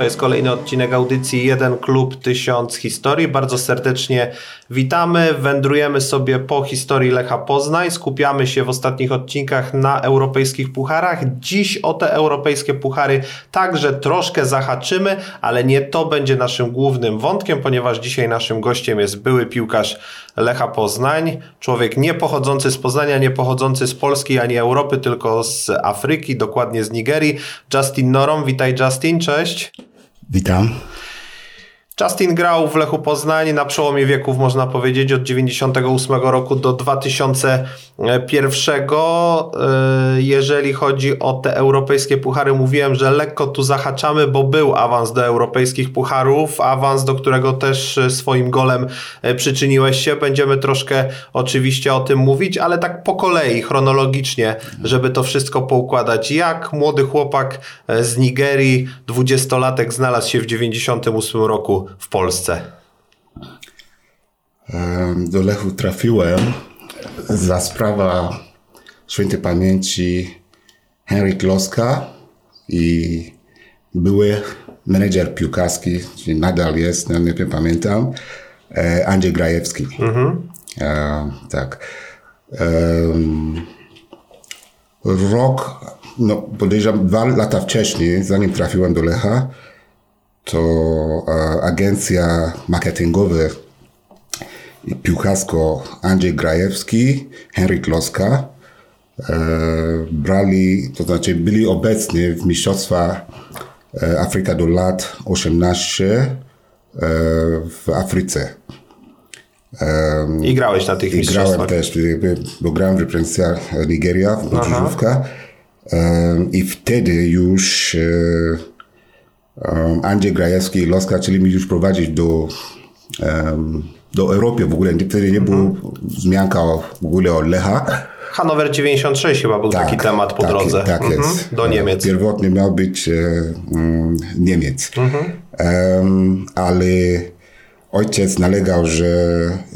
To jest kolejny odcinek audycji Jeden Klub Tysiąc Historii. Bardzo serdecznie witamy. Wędrujemy sobie po historii Lecha Poznań. Skupiamy się w ostatnich odcinkach na europejskich pucharach. Dziś o te europejskie puchary także troszkę zahaczymy, ale nie to będzie naszym głównym wątkiem, ponieważ dzisiaj naszym gościem jest były piłkarz Lecha Poznań. Człowiek nie pochodzący z Poznania, nie pochodzący z Polski ani Europy, tylko z Afryki, dokładnie z Nigerii. Justin Norom. Witaj Justin, cześć. Witam. Justin grał w Lechu Poznań na przełomie wieków, można powiedzieć, od 98 roku do 2001. E, jeżeli chodzi o te europejskie puchary, mówiłem, że lekko tu zahaczamy, bo był awans do europejskich pucharów, awans, do którego też swoim golem e, przyczyniłeś się. Będziemy troszkę oczywiście o tym mówić, ale tak po kolei, chronologicznie, żeby to wszystko poukładać. Jak młody chłopak e, z Nigerii, dwudziestolatek, znalazł się w 98 roku w Polsce? Do Lechu trafiłem za sprawa świętej pamięci Henryk Kloska i były menedżer piłkarski, czyli nadal jest, no nie pamiętam, e, Andrzej Grajewski. Mhm. E, tak. rok, no podejrzewam dwa lata wcześniej, zanim trafiłem do Lecha, to e, agencja marketingowa piłkarsko Andrzej Grajewski, Henryk Loska e, brali, to znaczy byli obecni w mistrzostwach e, Afryka do lat 18 w Afryce. I grałeś na tych mistrzostwach? grałem też, bo grałem w reprezentacji Nigeria, w Odrzówka. I wtedy już Andrzej Grajewski i Loska chcieli mi już prowadzić do, um, do Europy w ogóle. Wtedy nie było mhm. wzmianka w ogóle o Lecha. Hanower 96 chyba był tak, taki temat po tak, drodze. Tak mhm. jest. Do Niemiec. Pierwotnie miał być e, um, Niemiec. Mhm. Um, ale ojciec nalegał, że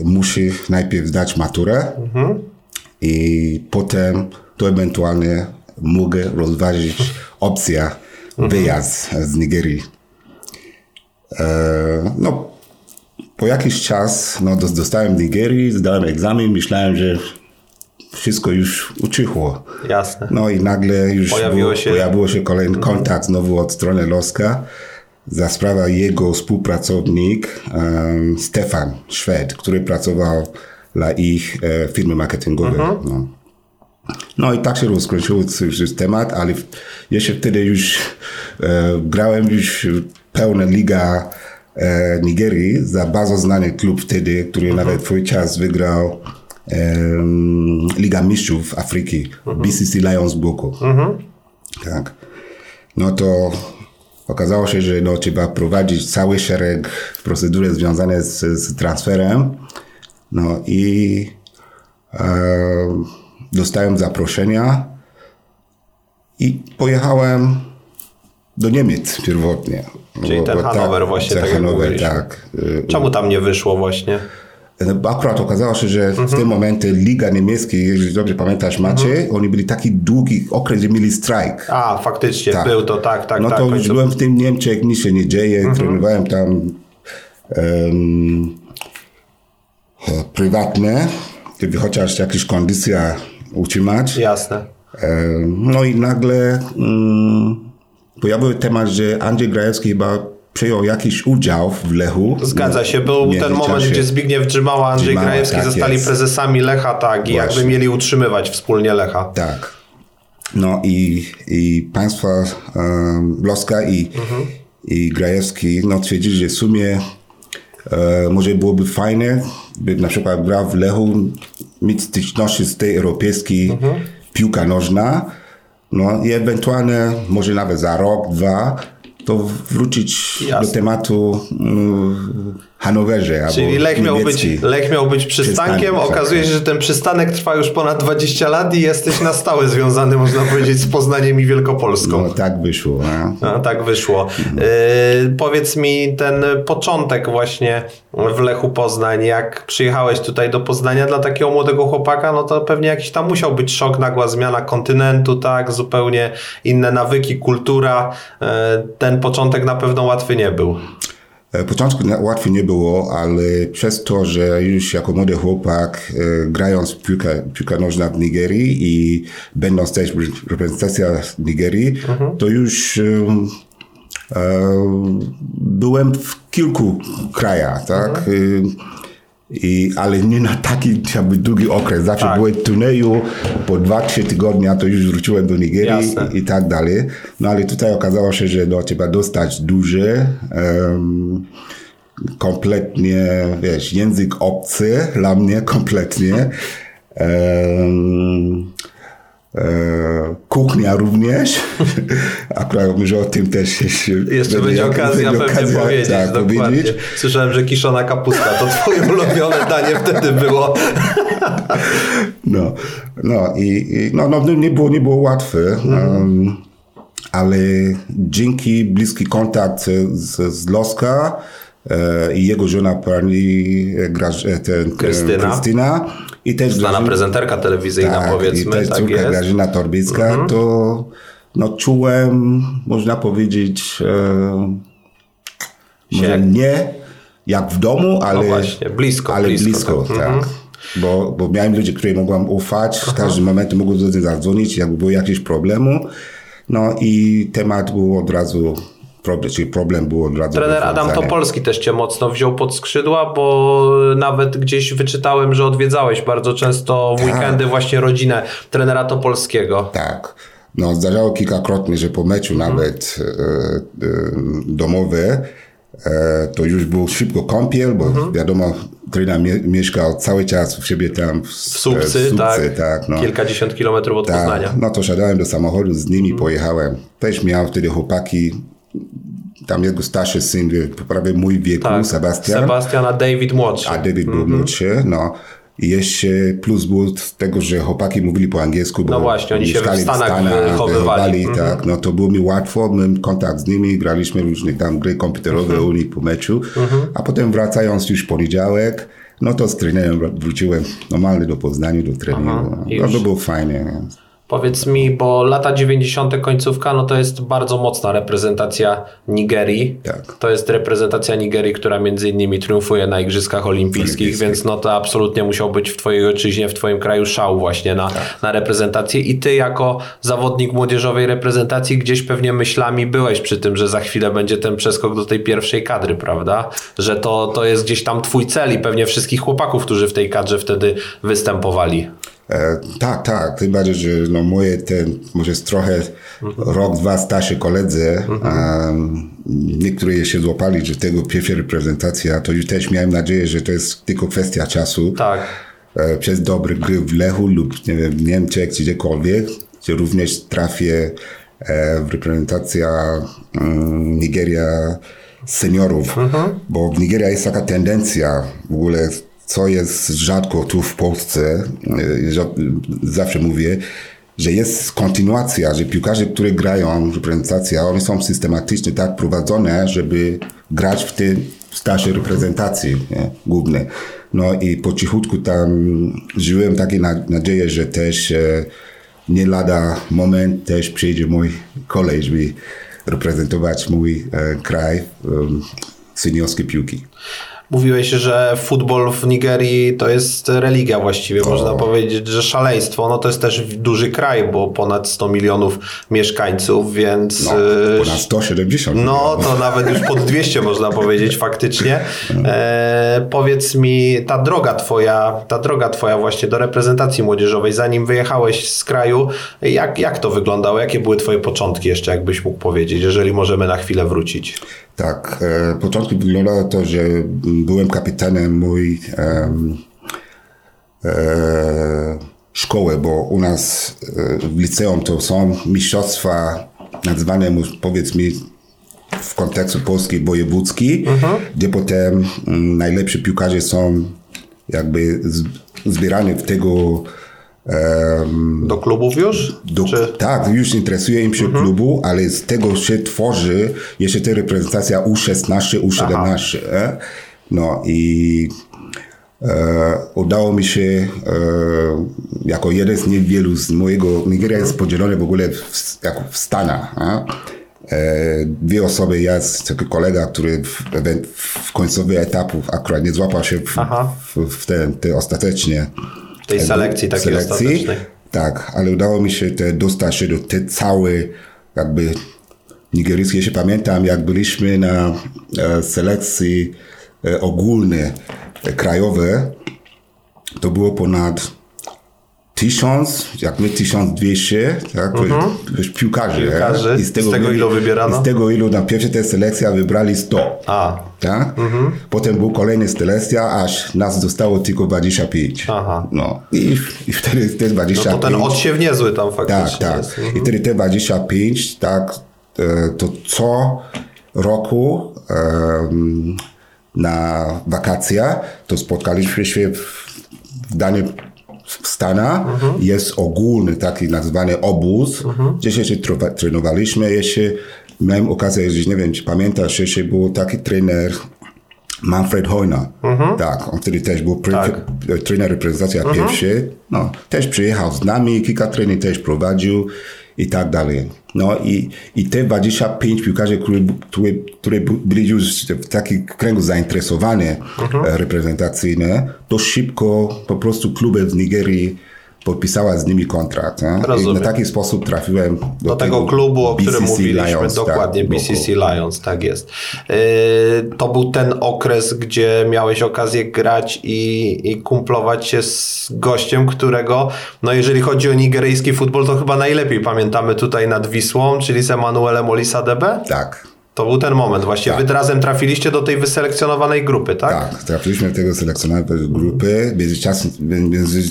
musi najpierw zdać maturę mhm. i potem to ewentualnie mogę rozważyć opcję wyjazd z Nigerii. E, no, po jakiś czas no, dostałem Nigerii, zdałem egzamin, myślałem, że wszystko już ucichło. Jasne. No i nagle już Pojawiło było, się... pojawiło się kolejny mhm. kontakt znowu od strony Loska za sprawę jego współpracownik um, Stefan Szwed, który pracował dla ich e, firmy marketingowej. Mhm. No. No i tak się rozkręcił już temat, ale jeszcze wtedy już e, grałem już pełna liga e, Nigerii za bardzo znany klub wtedy, który mhm. nawet swój czas wygrał e, Liga Mistrzów Afryki, mhm. BCC Lions Boko. Mhm. Tak. No to okazało się, że no, trzeba prowadzić cały szereg procedury związane z, z transferem. No i e, dostałem zaproszenia i pojechałem do Niemiec pierwotnie. Czyli bo, ten bo Hanower tak, właśnie, tak Hanower, tak. Czemu tam nie wyszło właśnie? No, akurat okazało się, że mhm. w tym momencie Liga Niemiecka, jeżeli dobrze pamiętasz Macie, mhm. oni byli taki długi okres, że mieli strajk. A, faktycznie, tak. był to, tak, tak. No tak, to już byłem w tym Niemczech, nic się nie dzieje, mhm. trenowałem tam um, prywatne, chociaż jakaś kondycja utrzymać. Jasne. No i nagle mm, pojawił temat, że Andrzej Grajewski chyba przyjął jakiś udział w Lechu. Zgadza się, był ten moment, gdzie Zbigniew Drzymała, Andrzej Drzymała, Grajewski tak zostali jest. prezesami Lecha, tak, i jakby mieli utrzymywać wspólnie Lecha. Tak. No i, i państwa um, Bloska i, mhm. i Grajewski no, twierdzili, że w sumie e, może byłoby fajne, by na przykład grał w Lechu, mieć styczności z tej europejskiej mhm. piłka nożna, no i ewentualnie może nawet za rok, dwa, to wrócić Jasne. do tematu um, Hanowerze. Czyli Lech miał, być, Lech miał być przystankiem. Okazuje tak. się, że ten przystanek trwa już ponad 20 lat i jesteś na stałe związany, można powiedzieć, z Poznaniem i Wielkopolską. No tak wyszło. No, no tak wyszło. No. powiedz mi ten początek właśnie w Lechu Poznań. Jak przyjechałeś tutaj do Poznania dla takiego młodego chłopaka, no to pewnie jakiś tam musiał być szok, nagła zmiana kontynentu, tak? Zupełnie inne nawyki, kultura. Yy, ten ten początek na pewno łatwy nie był. E, początku łatwiej nie było, ale przez to, że już jako młody chłopak e, grając piłkę, piłkę nożna w Nigerii i będąc też reprezentacja Nigerii, mhm. to już byłem w kilku krajach, tak? Mhm. I, ale nie na taki jakby długi okres. Zawsze tak. byłem w turnieju, po dwa, trzy tygodnia to już wróciłem do Nigerii i, i, tak dalej. No ale tutaj okazało się, że no, trzeba dostać duże, um, kompletnie, wiesz, język obcy dla mnie kompletnie. Um, kuchnia również. Akurat może o tym też jeszcze, jeszcze będzie okazja pewnie okazja, powiedzieć. Tak, powiedzieć. Słyszałem, że kiszona kapusta to twoje ulubione danie wtedy było. no, no i, i no, no, nie, było, nie było łatwe. Um, ale dzięki bliski kontakt z, z Loska e, i jego żona pani e, ten, Krystyna. Krystyna i też Znana Grażyna, prezenterka telewizyjna tak, powiedzmy. I też tak córka jest. Grażyna Torbicka, mhm. to no, czułem, można powiedzieć, e, może nie jak w domu, ale, no właśnie, blisko, ale blisko, blisko tak. tak. Mhm. Bo, bo miałem ludzi, którym mogłem ufać, w każdym momencie mogłem zadzwonić, jak było jakieś problemu. No i temat był od razu problem, czyli problem był od razu. Trener Adam Topolski też cię mocno wziął pod skrzydła, bo nawet gdzieś wyczytałem, że odwiedzałeś bardzo często w tak. weekendy właśnie rodzinę trenera Topolskiego. Tak. No, zdarzało kilkakrotnie, że po meczu mhm. nawet e, e, domowy e, to już był szybko kąpiel, bo mhm. wiadomo, trener mie mieszkał cały czas w siebie tam w, w Słupcy, w tak, tak no. kilkadziesiąt kilometrów od tak. Poznania. No to siadałem do samochodu, z nimi mhm. pojechałem. Też miałem wtedy chłopaki tam jego starszy syn, prawie mój wieku, tak, Sebastian. Sebastian, a David młodszy. A David był mm -hmm. młodszy, no. I jeszcze plus był z tego, że chłopaki mówili po angielsku, bo no właśnie, oni się w Stanach, w Stanach wychowywali. Mm -hmm. tak, no to było mi łatwo, miałem kontakt z nimi, graliśmy różne tam gry komputerowe mm -hmm. u nich po meczu, mm -hmm. a potem wracając już poniedziałek, no to z trenerem wróciłem normalnie do Poznania, do treningu. No, to było fajnie. Powiedz mi, bo lata 90. końcówka, no to jest bardzo mocna reprezentacja Nigerii. Tak. To jest reprezentacja Nigerii, która między innymi triumfuje na Igrzyskach Olimpijskich, więc no to absolutnie musiał być w Twojej ojczyźnie, w Twoim kraju szał właśnie na, tak. na reprezentację. I Ty jako zawodnik młodzieżowej reprezentacji gdzieś pewnie myślami byłeś przy tym, że za chwilę będzie ten przeskok do tej pierwszej kadry, prawda? Że to, to jest gdzieś tam Twój cel i pewnie wszystkich chłopaków, którzy w tej kadrze wtedy występowali. E, tak, tak. Tym bardziej, że no moje ten, może jest trochę rok, dwa starsi koledzy, mhm. niektórzy się złapali, że tego pierwsza reprezentacja, to już też miałem nadzieję, że to jest tylko kwestia czasu. Tak. E, przez dobry gry w Lechu lub nie wiem, w Niemczech czy gdziekolwiek, że również trafię e, w reprezentacja um, Nigeria seniorów, mhm. bo w Nigerii jest taka tendencja w ogóle co jest rzadko tu w Polsce, e, zawsze mówię, że jest kontynuacja, że piłkarze, którzy grają reprezentacja, one są systematycznie tak prowadzone, żeby grać w tej starszej reprezentacji nie, głównej. No i po cichutku tam żyłem takie nadzieję, że też e, nie lada moment też przyjdzie mój kolej, żeby reprezentować mój e, kraj e, seniorskiej piłki. Mówiłeś, że futbol w Nigerii to jest religia właściwie, to... można powiedzieć, że szaleństwo. No to jest też duży kraj, bo ponad 100 milionów mieszkańców, więc... No, y, ponad 170 No, to nawet już pod 200 można powiedzieć faktycznie. E, powiedz mi, ta droga twoja, ta droga twoja właśnie do reprezentacji młodzieżowej, zanim wyjechałeś z kraju, jak, jak to wyglądało? Jakie były twoje początki jeszcze, jakbyś mógł powiedzieć, jeżeli możemy na chwilę wrócić? Tak, e, początku wyglądało to, że byłem kapitanem mój e, e, szkoły, bo u nas e, w liceum to są mistrzostwa nazywane, powiedz mi, w kontekście polskiej wojewódzki, mhm. gdzie potem m, najlepsi piłkarze są jakby zbierani w tego Um, do klubów już? Do, tak, już interesuje im się mhm. klubu, ale z tego się tworzy jeszcze ta reprezentacja U16, U17. E? No i e, udało mi się e, jako jeden z niewielu z mojego, Nigeria jest mhm. podzielona w ogóle w, jak w Stanach. E? dwie osoby, ja, taki kolega, który w, w końcowy etapu akurat nie złapał się w, w, w te, te ostatecznie. Tej selekcji takiej selekcji. ostatecznej. Tak, ale udało mi się te, dostać się do tej całej jakby nigeryjskiej. Jeśli pamiętam, jak byliśmy na e, selekcji e, ogólnej, e, krajowej, to było ponad tysiąc, jak my tysiąc dwieście, tak, mhm. piłkarzy. piłkarzy. I z tego, z tego ilu wybierano? Z tego ilu na pierwszej tej selekcji wybrali 100. A. Tak? Mhm. Potem był kolejny selekcja, aż nas zostało tylko 25. Aha. No. I, i wtedy te 25... No to ten odsiew niezły tam faktycznie Tak, tak. Mhm. I wtedy te 25, tak, e, to co roku um, na wakacje to spotkaliśmy się w, danej w Stanach mhm. jest ogólny taki nazwany obóz, mhm. gdzie się trenowaliśmy. Jeszcze miałem okazję jeździć, nie wiem, czy pamiętasz, jeszcze był taki trener Manfred Hojna. Mhm. Tak, on wtedy też był tak. trener reprezentacji mhm. pierwszy. No, też przyjechał z nami, kilka trening też prowadził i tak dalej. No i, i te 25 piłkarzy, które, które, które byli już w takim kręgu zainteresowane mhm. E, reprezentacyjne, to szybko po prostu kluby z Nigerii podpisała z nimi kontrakt. I na taki sposób trafiłem do, do tego, tego, klubu, o którym mówiliśmy, Lions, tak, dokładnie, tak, BCC Lions, tak jest. Yy, to był ten okres, gdzie miałeś okazję grać i, i kumplować się z gościem, którego, no jeżeli chodzi o nigeryjski futbol, to chyba najlepiej pamiętamy tutaj nad Wisłą, czyli z Emanuelem Olisadebe. Tak. To był ten moment właśnie. Tak. Wy razem trafiliście do tej wyselekcjonowanej grupy, tak? Tak, trafiliśmy do tego selekcjonowanej grupy. Między czasem, między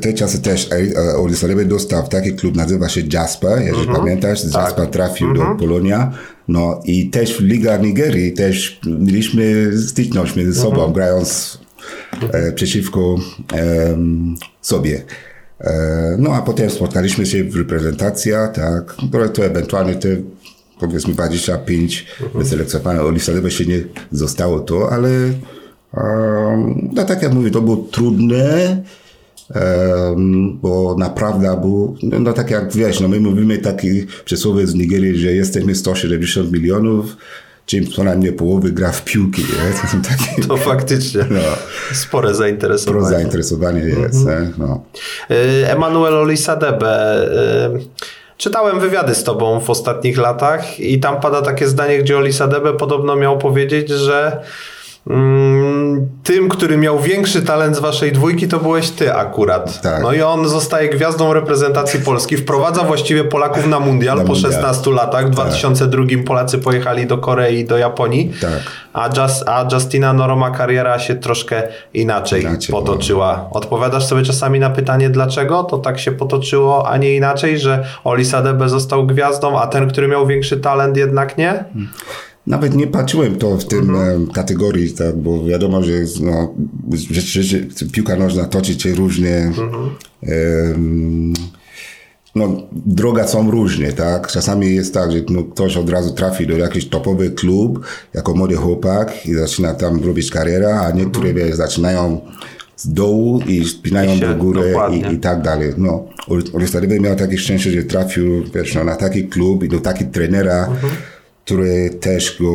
te czasy też e, Olisarebe dostał taki klub, nazywa się Jasper, jeżeli mm -hmm. pamiętasz, tak. Jasper trafił mm -hmm. do mhm. Polonia. No i też Liga Nigerii, też mieliśmy styczność między sobą, mm -hmm. grając e, przeciwko e, sobie. E, no a potem spotkaliśmy się w reprezentacjach, tak, które to ewentualnie te powiedzmy 25 mm -hmm. wyselekcjonowane. Olisarebe się nie zostało to, ale no tak jak mówię, to było trudne, bo naprawdę był, no tak jak wiesz, no my mówimy taki przysłowie z Nigerii, że jesteśmy 170 milionów, czym co najmniej połowy gra w piłki. To, są takie, to faktycznie no, spore zainteresowanie. Spore zainteresowanie jest. Mhm. No. Y, Emanuel Olisadebe. Y, czytałem wywiady z tobą w ostatnich latach i tam pada takie zdanie, gdzie Olisadebe podobno miał powiedzieć, że tym, który miał większy talent z waszej dwójki, to byłeś ty akurat. Tak. No i on zostaje gwiazdą reprezentacji Polski, wprowadza właściwie Polaków na mundial na po mundial. 16 latach. W tak. 2002 Polacy pojechali do Korei i do Japonii, tak. a, Just, a Justina Noroma kariera się troszkę inaczej, potoczyła. Odpowiadasz sobie czasami na pytanie, dlaczego to tak się potoczyło, a nie inaczej, że Olisadebe został gwiazdą, a ten, który miał większy talent jednak nie? Hmm. Nawet nie patrzyłem to w tym mhm. kategorii, tak, bo wiadomo, że no, rzeczywiście piłka nożna toczy się różnie. Mhm. Um, no, droga są różnie, tak? Czasami jest tak, że no, ktoś od razu trafi do jakiś topowy klub jako młody chłopak i zaczyna tam robić karierę, a niektóre mhm. zaczynają z dołu i spinają do góry i, i, tak dalej. No, Olistarywy miał takie szczęście, że trafił wiesz, no, na taki klub i do takiego trenera, mhm który też go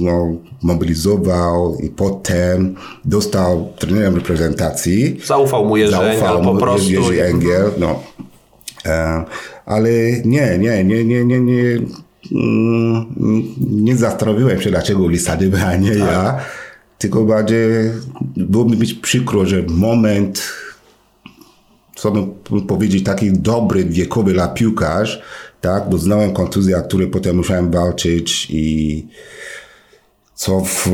no, mobilizował i potem dostał trenerem reprezentacji. Zaufał mu Jerzy Zaufał Engel po prostu. Jerzy Engel, no. E, ale nie, nie, nie, nie, nie, nie, mm, nie zastanowiłem się, dlaczego Lisady, a nie ja. Tak. Tylko bardziej było mi być przykro, że moment, co bym powiedzieć, taki dobry, wiekowy dla piłkarz, tak? Doznałem kontuzji, a które potem musiałem walczyć i co w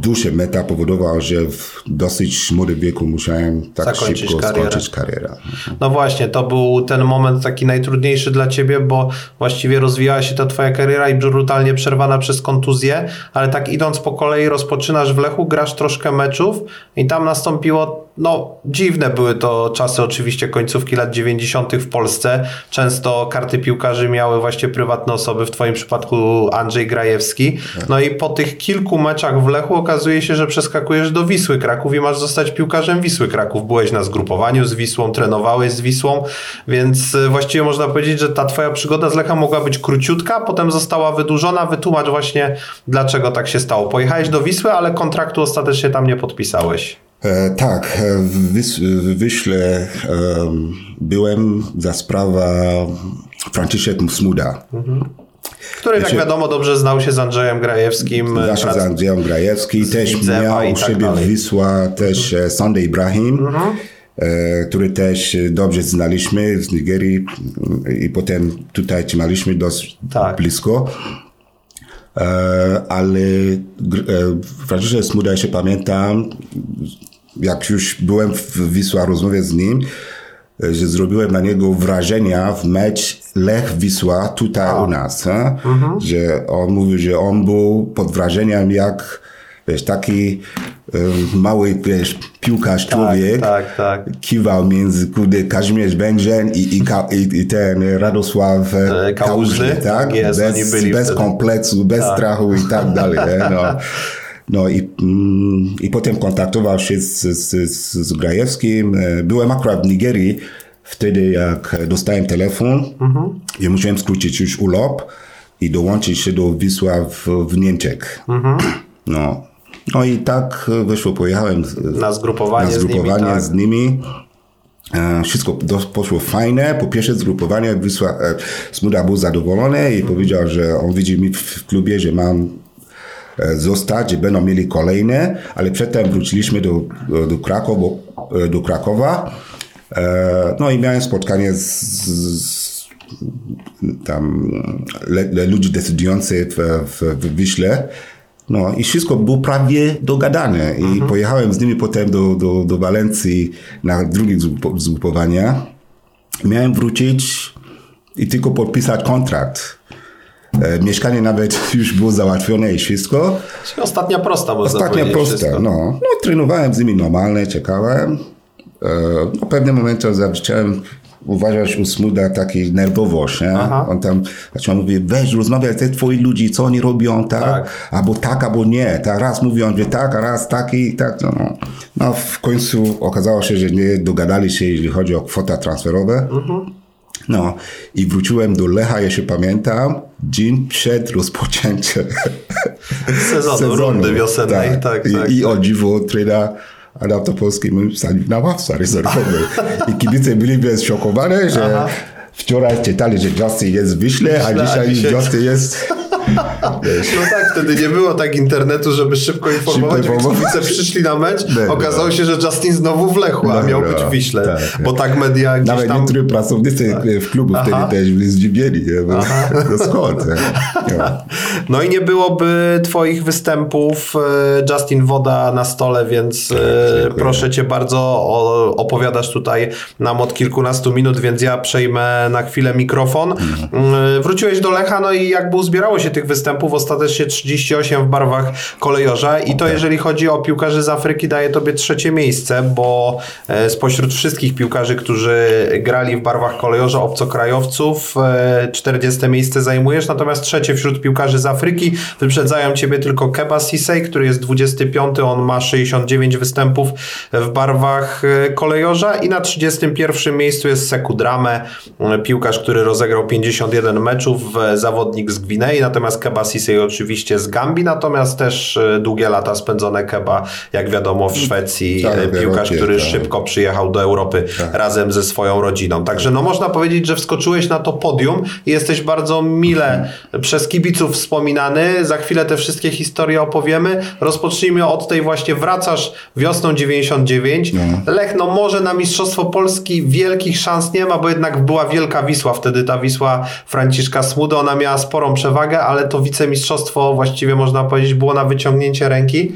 duszy meta powodowało, że w dosyć młodym wieku musiałem tak Zakończyć szybko karierę. skończyć karierę. No właśnie, to był ten moment taki najtrudniejszy dla ciebie, bo właściwie rozwijała się ta twoja kariera i brutalnie przerwana przez kontuzję, ale tak idąc po kolei rozpoczynasz w Lechu, grasz troszkę meczów i tam nastąpiło no, dziwne były to czasy oczywiście końcówki lat 90. w Polsce. Często karty piłkarzy miały właśnie prywatne osoby, w twoim przypadku Andrzej Grajewski. No i po tych kilku meczach w Lechu okazuje się, że przeskakujesz do Wisły Kraków i masz zostać piłkarzem Wisły Kraków. Byłeś na zgrupowaniu z Wisłą, trenowałeś z Wisłą, więc e, właściwie można powiedzieć, że ta twoja przygoda z Lecha mogła być króciutka, potem została wydłużona. Wytłumacz właśnie, dlaczego tak się stało. Pojechałeś do Wisły, ale kontraktu ostatecznie tam nie podpisałeś. E, tak, e, w, Wys w Wyśle e, byłem za sprawę Franciszek Smuda. Mhm. Który, jak wiadomo, dobrze znał się z Andrzejem Grajewskim. Znał się z Andrzejem Grajewskim, też miał u tak siebie w Wisła też mhm. Sunday Ibrahim. Mhm który też dobrze znaliśmy z Nigerii i potem tutaj trzymaliśmy dość tak. blisko. Ale Franciszek Smuda jeszcze pamiętam, jak już byłem w Wisła rozmowie z nim, e, że zrobiłem na niego wrażenia w mecz Lech Wisła tutaj A. u nas. Mhm. Że on mówił, że on był pod wrażeniem jak wiesz, taki mały wiesz, piłkarz tak, człowiek tak, tak. kiwał między kudy Kazimierz Bężen i, i, i, i ten Radosław e, Kałużny, tak? Jest, bez, bez kompleksu, bez tak. strachu i tak dalej. No. No i, mm, i potem kontaktował się z, z, z Grajewskim. E, byłem akurat w Nigerii wtedy, jak dostałem telefon mhm. i musiałem skrócić już urlop i dołączyć się do Wisła w, w Niemczech. Mhm. No. No i tak wyszło, pojechałem na zgrupowanie, na zgrupowanie z nimi. Tak. Z nimi. E, wszystko poszło fajne. Po pierwsze zgrupowanie Wisła, e, Smuda był zadowolony i powiedział, że on widzi mi w klubie, że mam E, zostać, będą mieli kolejne, ale przedtem wróciliśmy do, do, Krakowa, e, do Krakowa. E, no i miałem spotkanie z, z tam le, ludzi decydujących w, w, w Wiśle. No i wszystko było prawie dogadane i mhm. pojechałem z nimi potem do, do, do Walencji na drugie zgrupowania. Miałem wrócić i tylko podpisać kontrakt. E, mieszkanie nawet już było załatwione i wszystko. Czyli ostatnia prosta, można Ostatnia prosta, no. no. Trenowałem z nimi normalnie, czekałem. E, no, w pewnym momencie zacząłem uważać u Smuda taki nerwowość, nie? On tam zaczął mówić, weź rozmawiaj z twoich ludzi, co oni robią, tak? tak? Albo tak, albo nie. Tak, raz mówią, że tak, a raz taki, tak. No. no w końcu okazało się, że nie dogadali się, jeśli chodzi o kwota transferowe. Mhm. No i wróciłem do Lecha, ja się pamiętam, dzień przed rozpoczęciem sezonu, sezonu rundy wiosennej. Tak, tak, tak. I, I o dziwo trena Adam Topolski stali na ławce rezerwowej. I kibice byli zszokowani, że Aha. wczoraj czytali, że Justin jest w Wyśle, a dzisiaj, dzisiaj... Justin jest no tak, wtedy nie było tak internetu, żeby szybko informować. Kibice przyszli na mecz, no, okazało się, że Justin znowu wlechł, a miał być w Wiśle. Tak, bo tak media gdzieś Nawet tam... niektórzy pracownicy tak. w klubu wtedy też byli zdziwieni. Bo, no skąd? No i nie byłoby twoich występów e, Justin Woda na stole, więc tak, e, proszę cię bardzo, opowiadasz tutaj nam od kilkunastu minut, więc ja przejmę na chwilę mikrofon. Mhm. E, wróciłeś do Lecha, no i jakby uzbierało się tych występów, ostatecznie 38 w barwach kolejorza. I to jeżeli chodzi o piłkarzy z Afryki daje tobie trzecie miejsce, bo e, spośród wszystkich piłkarzy, którzy grali w barwach kolejorza obcokrajowców 40 e, miejsce zajmujesz, natomiast trzecie wśród piłkarzy z Afryki wyprzedzają ciebie tylko Keba Sisej, który jest 25, on ma 69 występów w barwach e, kolejorza. I na 31 miejscu jest Seku Drame, piłkarz, który rozegrał 51 meczów, zawodnik z Gwinei, natomiast natomiast Keba Sisej oczywiście z Gambii, natomiast też e, długie lata spędzone Keba, jak wiadomo, w Szwecji. Tak, e, piłkarz, który tak. szybko przyjechał do Europy tak. razem ze swoją rodziną. Także no można powiedzieć, że wskoczyłeś na to podium i jesteś bardzo mile mhm. przez kibiców wspominany. Za chwilę te wszystkie historie opowiemy. Rozpocznijmy od tej właśnie wracasz wiosną 99. No. Lech, no może na Mistrzostwo Polski wielkich szans nie ma, bo jednak była wielka Wisła. Wtedy ta Wisła Franciszka Smudy, ona miała sporą przewagę, ale to wicemistrzostwo właściwie można powiedzieć było na wyciągnięcie ręki.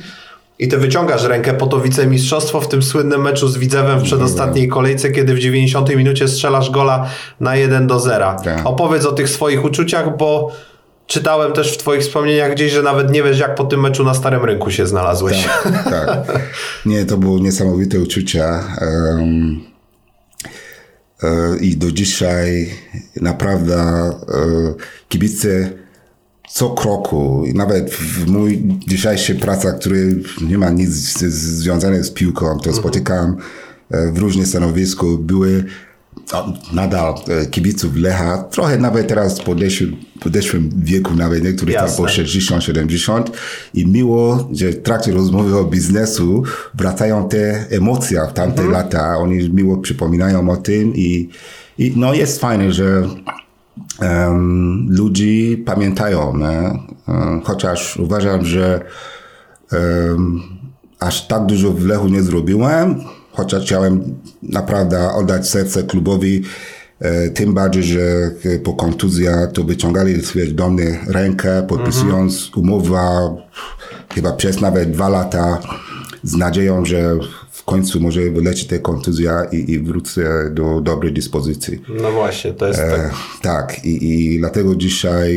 I ty wyciągasz rękę po to wicemistrzostwo w tym słynnym meczu z Widzewem w przedostatniej kolejce, kiedy w 90 minucie strzelasz gola na 1 do 0. Tak. Opowiedz o tych swoich uczuciach, bo czytałem też w twoich wspomnieniach gdzieś, że nawet nie wiesz jak po tym meczu na Starym Rynku się znalazłeś. Tak, tak. Nie, to było niesamowite uczucia. Um, i do dzisiaj naprawdę e, kibice co kroku, nawet w mój dzisiejszy praca, który nie ma nic związane z piłką, to mhm. spotykam e, w różnych stanowisku, były nadal e, kibiców Lecha, trochę nawet teraz podeszły, podeszłym wieku, nawet niektórych tam po 60, 70 i miło, że w trakcie rozmowy o biznesu wracają te emocje w tamte mhm. lata, oni miło przypominają o tym i, i no jest fajne, że ludzi pamiętają, chociaż uważam, że aż tak dużo w Lechu nie zrobiłem, chociaż chciałem naprawdę oddać serce klubowi, e, tym bardziej, że e, po kontuzjach to wyciągali do mnie rękę, podpisując -hmm. umowę chyba przez nawet dwa lata z nadzieją, że końcu może wyleci ta kontuzja i, i wrócę do dobrej dyspozycji. No właśnie, to jest e, tak. Tak, i, i dlatego dzisiaj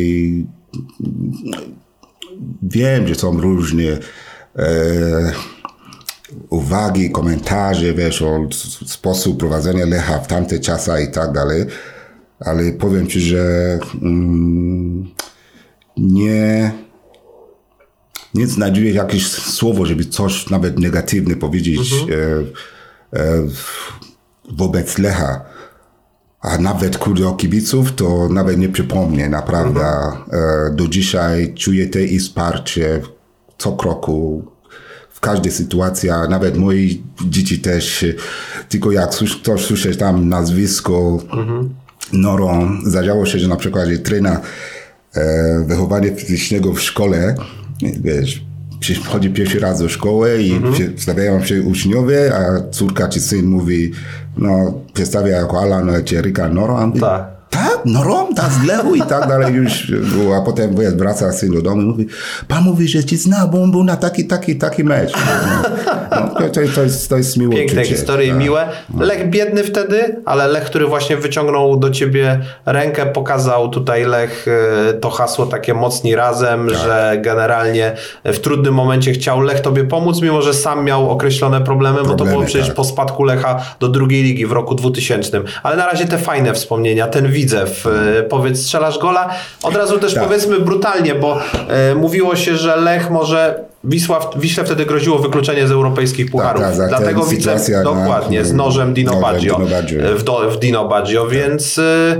wiem, że są różne e, uwagi, komentarze, wiesz, o sposób prowadzenia Lecha w tamte czasy i tak dalej, ale powiem Ci, że mm, nie, nie znajduję jakieś słowo, żeby coś nawet negatywne powiedzieć mhm. e, e, wobec Lecha. A nawet kurde o kibiców, to nawet nie przypomnę, naprawdę. Mhm. E, do dzisiaj czuję te i wsparcie co kroku każda sytuacja, nawet moje dzieci też, tylko jak ktoś słyszy tam nazwisko mhm. Noro, zadziało się, że na przykład że trena e, wychowania fizycznego w szkole, wiesz, przychodzi pierwszy raz do szkoły i mhm. stawiają się uczniowie, a córka czy syn mówi, no, przedstawia jako Alan czy Erika Noro, a mówi, tak tak, no Rom, tak, z Lechu i tak dalej już było, a potem wraca syn do domu i mówi, pan mówi, że ci zna, bo on był na taki, taki, taki mecz. No, no, to, to, jest, to jest miłe Piękne uczucie. historie, tak. miłe. Lech biedny wtedy, ale Lech, który właśnie wyciągnął do ciebie rękę, pokazał tutaj Lech e, to hasło takie mocni razem, tak. że generalnie w trudnym momencie chciał Lech tobie pomóc, mimo że sam miał określone problemy, problemy bo to było przecież tak. po spadku Lecha do drugiej ligi w roku 2000. Ale na razie te fajne wspomnienia, ten Widzew, e, powiedz, strzelasz gola. Od razu też tak. powiedzmy brutalnie, bo e, mówiło się, że Lech może Wisła, Wiśle wtedy groziło wykluczenie z europejskich pucharów. Tak, tak, Dlatego widzę dokładnie z nożem Dino Baggio, w, do, w Dino Baggio, tak. więc y,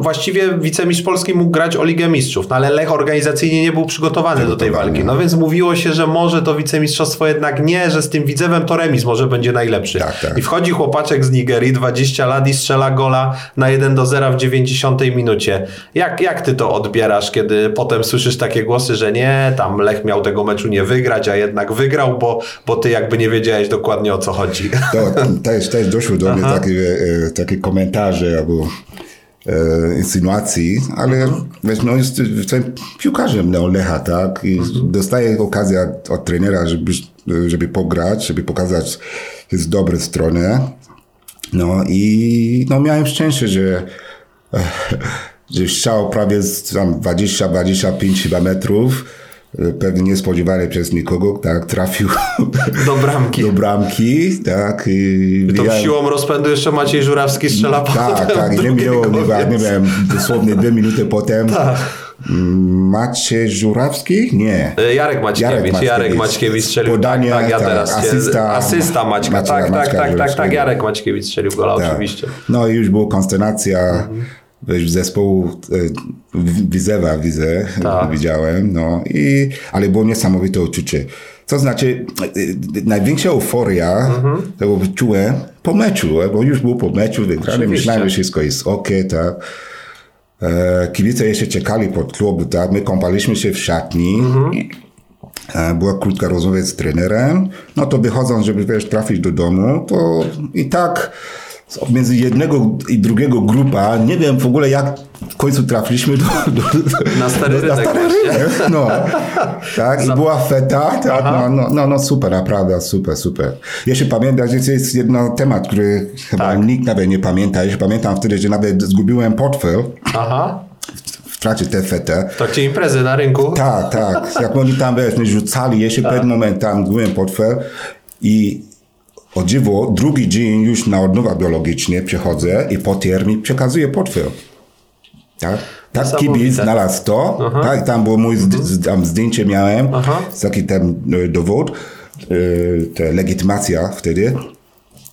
właściwie wicemistrz Polski mógł grać o Ligę Mistrzów, no ale Lech organizacyjnie nie był przygotowany do tej walki. No więc mówiło się, że może to wicemistrzostwo jednak nie, że z tym Widzewem to remis może będzie najlepszy. Tak, tak. I wchodzi chłopaczek z Nigerii, 20 lat i strzela gola na 1 do 0 w 90 minucie. Jak, jak ty to odbierasz, kiedy potem słyszysz takie głosy, że nie, tam Lech miał tego meczu nie wygrać, a jednak wygrał, bo, bo ty jakby nie wiedziałeś dokładnie o co chodzi. To, też, też doszło do mnie takie, e, takie komentarze albo e, insynuacji, ale wiesz, no jestem piłkarzem no, Lecha, tak? I mhm. dostaję okazję od trenera, żeby, żeby pograć, żeby pokazać z dobrej strony. No i no, miałem szczęście, że że strzał prawie tam 20-25 chyba metrów pewnie niespodziewanie przez nikogo, tak, trafił do bramki. do bramki, tak. I, I to siłą rozpędu jeszcze Maciej Żurawski strzela Tak, tak, nie, miało, nie, nie wiem, dosłownie dwie minuty potem. Tak. Maciej Żurawski? Nie. E, Jarek Maćkiewicz. Jarek Maćkiewicz, Jarek Maćkiewicz strzelił. Podanie, tak, tak, ja tak, teraz. Asysta, asysta Maćka. Maćka, tak, Maćka, tak, tak, tak, tak, Jarek Maćkiewicz strzelił gola tak. oczywiście. No i już była konsternacja. Mhm wiesz, zespołu e, Wizewa widzę, tak. widziałem, no i, ale było niesamowite uczucie. To znaczy, e, największa euforia mhm. tego czułem po meczu, bo już był po meczu, wygrany, myślałem, że wszystko jest ok, tak. E, kibice jeszcze czekali pod klubu, tak, my kąpaliśmy się w szatni, mhm. E, była krótka rozmowa z trenerem, no to wychodząc, żeby wiesz, trafić do domu, to i tak między jednego i drugiego grupa, nie wiem w ogóle jak w końcu trafiliśmy do, do, na stary do, rynek. Na stary rynek no. tak, i była feta, tak, no, no, no, no, super, naprawdę, super, super. Jeszcze pamiętam, że jest jeden temat, który chyba tak. nikt nawet nie pamięta. Jeszcze pamiętam wtedy, że nawet zgubiłem portfel. Aha trakcie TFT. W trakcie imprezy na rynku? Tak, tak. Jak oni tam wiesz, rzucali, jeszcze tak. pewien moment tam byłem portfel i o dziwo, drugi dzień już na odnowa biologicznie przechodzę i potier mi przekazuje portfel. Tak? Tak kibic znalazł to, Aha. tak, tam było mój z, tam zdjęcie miałem, Aha. taki ten e, dowód, e, legitymacja wtedy.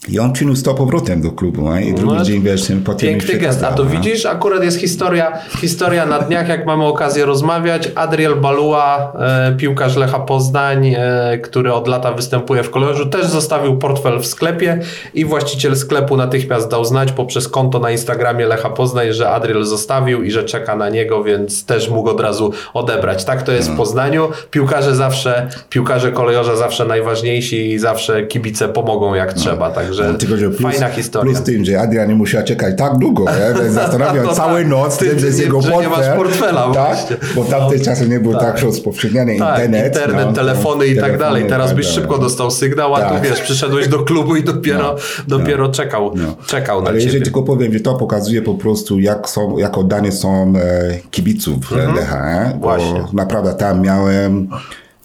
I on przyniósł to powrotem do klubu, no? i drugi no, dzień wiesz, potem Piękny gest, a to no. widzisz, akurat jest historia, historia na dniach, jak mamy okazję rozmawiać. Adriel Balua, e, piłkarz Lecha Poznań, e, który od lata występuje w kolorzu, też zostawił portfel w sklepie i właściciel sklepu natychmiast dał znać poprzez konto na Instagramie Lecha Poznań, że Adriel zostawił i że czeka na niego, więc też mógł od razu odebrać. Tak to jest no. w Poznaniu. Piłkarze zawsze, piłkarze kolejorza zawsze najważniejsi i zawsze kibice pomogą jak no. trzeba, tak Także plus, fajna historia. Plus tym, że Adrian nie musiał czekać tak długo, nie? zastanawiał no całą tak. noc, tym, że jest jego portfel. nie masz portfela tak? Bo w tamtych no. czasach nie był tak, tak rozpowszechniany tak, internet. internet, no, telefony i tak dalej. Teraz tak byś szybko dostał sygnał, a tu tak. wiesz, przyszedłeś do klubu i dopiero, no, dopiero no. czekał, czekał na Ale ciebie. jeżeli tylko powiem, że to pokazuje po prostu, jak, są, jak oddane są e, kibiców mhm. Lecha. Bo Właśnie. naprawdę tam miałem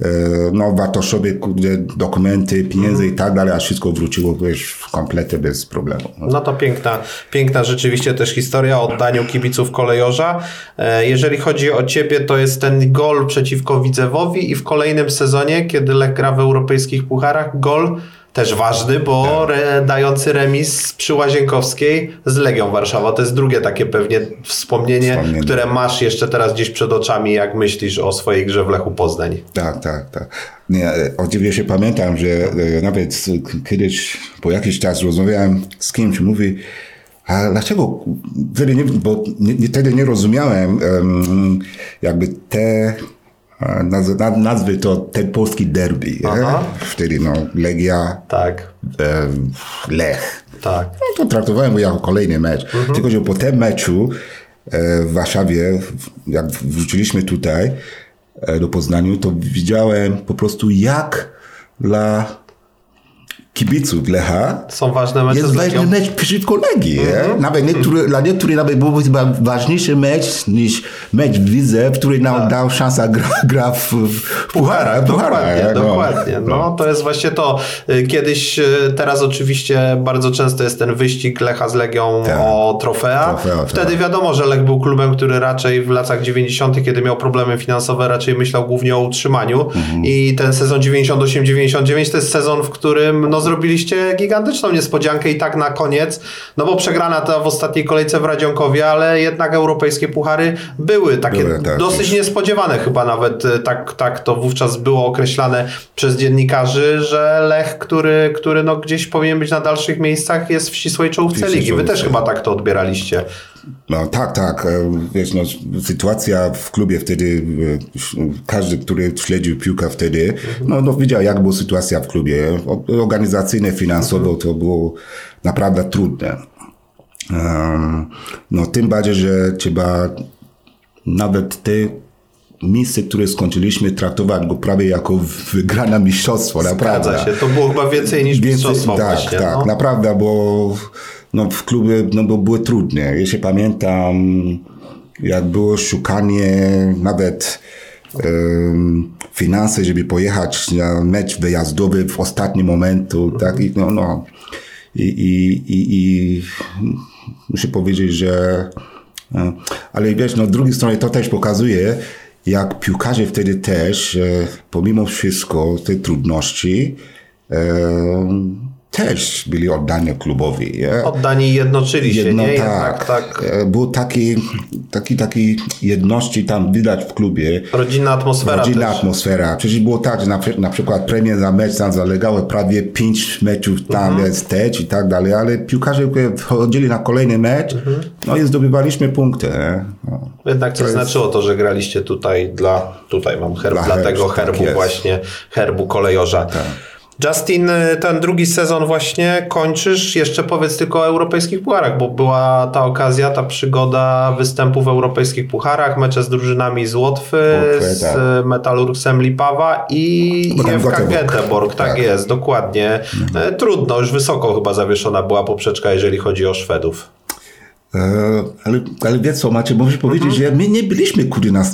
E, no wartościowe dokumenty, pieniędzy mm. i tak dalej, a wszystko wróciło już w komplecie bez problemu. No to piękna, piękna rzeczywiście też historia o oddaniu kibiców kolejorza. E, jeżeli chodzi o ciebie, to jest ten gol przeciwko Widzewowi i w kolejnym sezonie, kiedy Lech gra w europejskich pucharach, gol też ważny, bo re, dający remis przy Łazienkowskiej z Legią Warszawa. To jest drugie takie pewnie wspomnienie, wspomnienie, które masz jeszcze teraz gdzieś przed oczami, jak myślisz o swojej grze w Lechu Poznań. Tak, tak, tak. Nie, oczywiście pamiętam, że e, nawet kiedyś po jakiś czas rozmawiałem z kimś, mówi, a dlaczego? Wtedy nie, bo nie, wtedy nie rozumiałem um, jakby te Nazwy, nazwy to ten polski derby. Wtedy no, Legia, tak. E, Lech. Tak. No, to traktowałem go jako kolejny mecz. Mhm. Tylko, że po tym meczu e, w Warszawie, jak wróciliśmy tutaj e, do Poznaniu, to widziałem po prostu jak dla kibiców Lecha. Są ważne mecze Jest ważny mecz przeciwko Legii. Mm-hmm. Nawet niektóry, dla niektórych nawet byłby chyba ważniejszy mecz niż mecz w lidze, w której nam tak. dał szansę gra, gra w, w pucharach. Dokładnie, no. dokładnie. No, no, to jest właśnie to. Y, kiedyś, y, teraz oczywiście bardzo często jest ten wyścig Lecha z Legią tak. o trofea. trofea tak. Wtedy tak. wiadomo, że Lech był klubem, który raczej w latach 90., kiedy miał problemy finansowe, raczej myślał głównie o utrzymaniu. Mm-hmm. I ten sezon 98-99 to jest sezon, w którym no, zrobiliście gigantyczną niespodziankę i tak na koniec, no bo przegrana to w ostatniej kolejce w Radzionkowie, ale jednak europejskie puchary były takie były, tak, dosyć niespodziewane chyba nawet, e, tak, tak to wówczas było określane przez dziennikarzy, że Lech, który, który no gdzieś powinien być na dalszych miejscach jest w ścisłej czołówce ligi. Wy też chyba tak to odbieraliście. No tak, tak. E, wiesz, no, sytuacja w klubie wtedy, e, każdy, który śledził piłkę wtedy, no, no widział jak była sytuacja w klubie. Organizacyjne, finansowo to było naprawdę trudne. Um, no tym bardziej, że trzeba nawet te miejsce, które skończyliśmy, traktować go prawie jako wygrana mistrzostwo. Zgadza naprawdę. się, to było chyba więcej niż więcej, mistrzostwo. Tak, właśnie, tak, no. naprawdę, bo no, w klubie no, bo były trudne. Jeśli pamiętam, jak było szukanie nawet um, finanse, żeby pojechać na mecz wyjazdowy w ostatnim momentu, tak, i, no, no. I, i, i, i muszę powiedzieć, że e, ale wiesz, no, z drugiej strony to też pokazuje, jak piłkarze wtedy też, e, pomimo wszystko, tej trudności, też byli oddani klubowi. Nie? Oddani jednoczyli Jedno, się, nie? Tak, tak. E, był taki, taki, taki jedności tam widać w klubie. Rodzinna atmosfera Rodzinna też. atmosfera. Przecież było tak, że na, na przykład premie za mecz tam zalegały prawie pięć meczów tam mhm. jest też i tak dalej, ale piłkarze chodzili na kolejny mecz, mhm. no i zdobywaliśmy punkty. No. Jednak coś to znaczyło to, że graliście tutaj dla, tutaj mam herb, dla, dla tego tak herbu tak właśnie, herbu kolejorza. Tak. Justin, y, ten drugi sezon właśnie kończysz. Jeszcze powiedz tylko o europejskich pucharach, bo była ta okazja, ta przygoda występu w europejskich pucharach, mecze z drużynami z Łotwy, okay, z tak. Metalurgsem Lipawa i FK Göteborg. Tak, tak, jest, dokładnie. Mhm. E, trudno, już wysoko chyba zawieszona była poprzeczka, jeżeli chodzi o Szwedów. E, ale, ale wiesz co, Macie, muszę powiedzieć, mhm. że my nie byliśmy kurde na,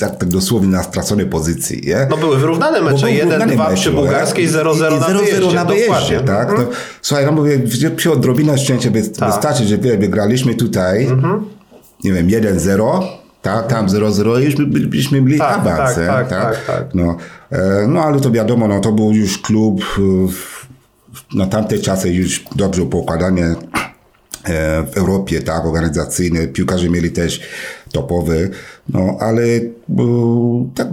tak, tak dosłownie na straconej pozycji. Nie? No były wyrównane mecze, 1-2 przy bułgarskiej, 0-0 na wyjeździe. na wyjeździe, tak? No, słuchaj, no mówię, przy odrobinę szczęścia by, tak. wystarczy, że wygraliśmy tutaj, mhm. nie wiem, 1-0, tak, tam 0-0 już byśmy byli tak, awans, tak, tak, tak, tak, No, e, no ale to wiadomo, no to był już klub na tamte czasy już dobrze poukładany E, w Europie, tak, organizacyjne, piłkarze mieli też topowy, no ale tak,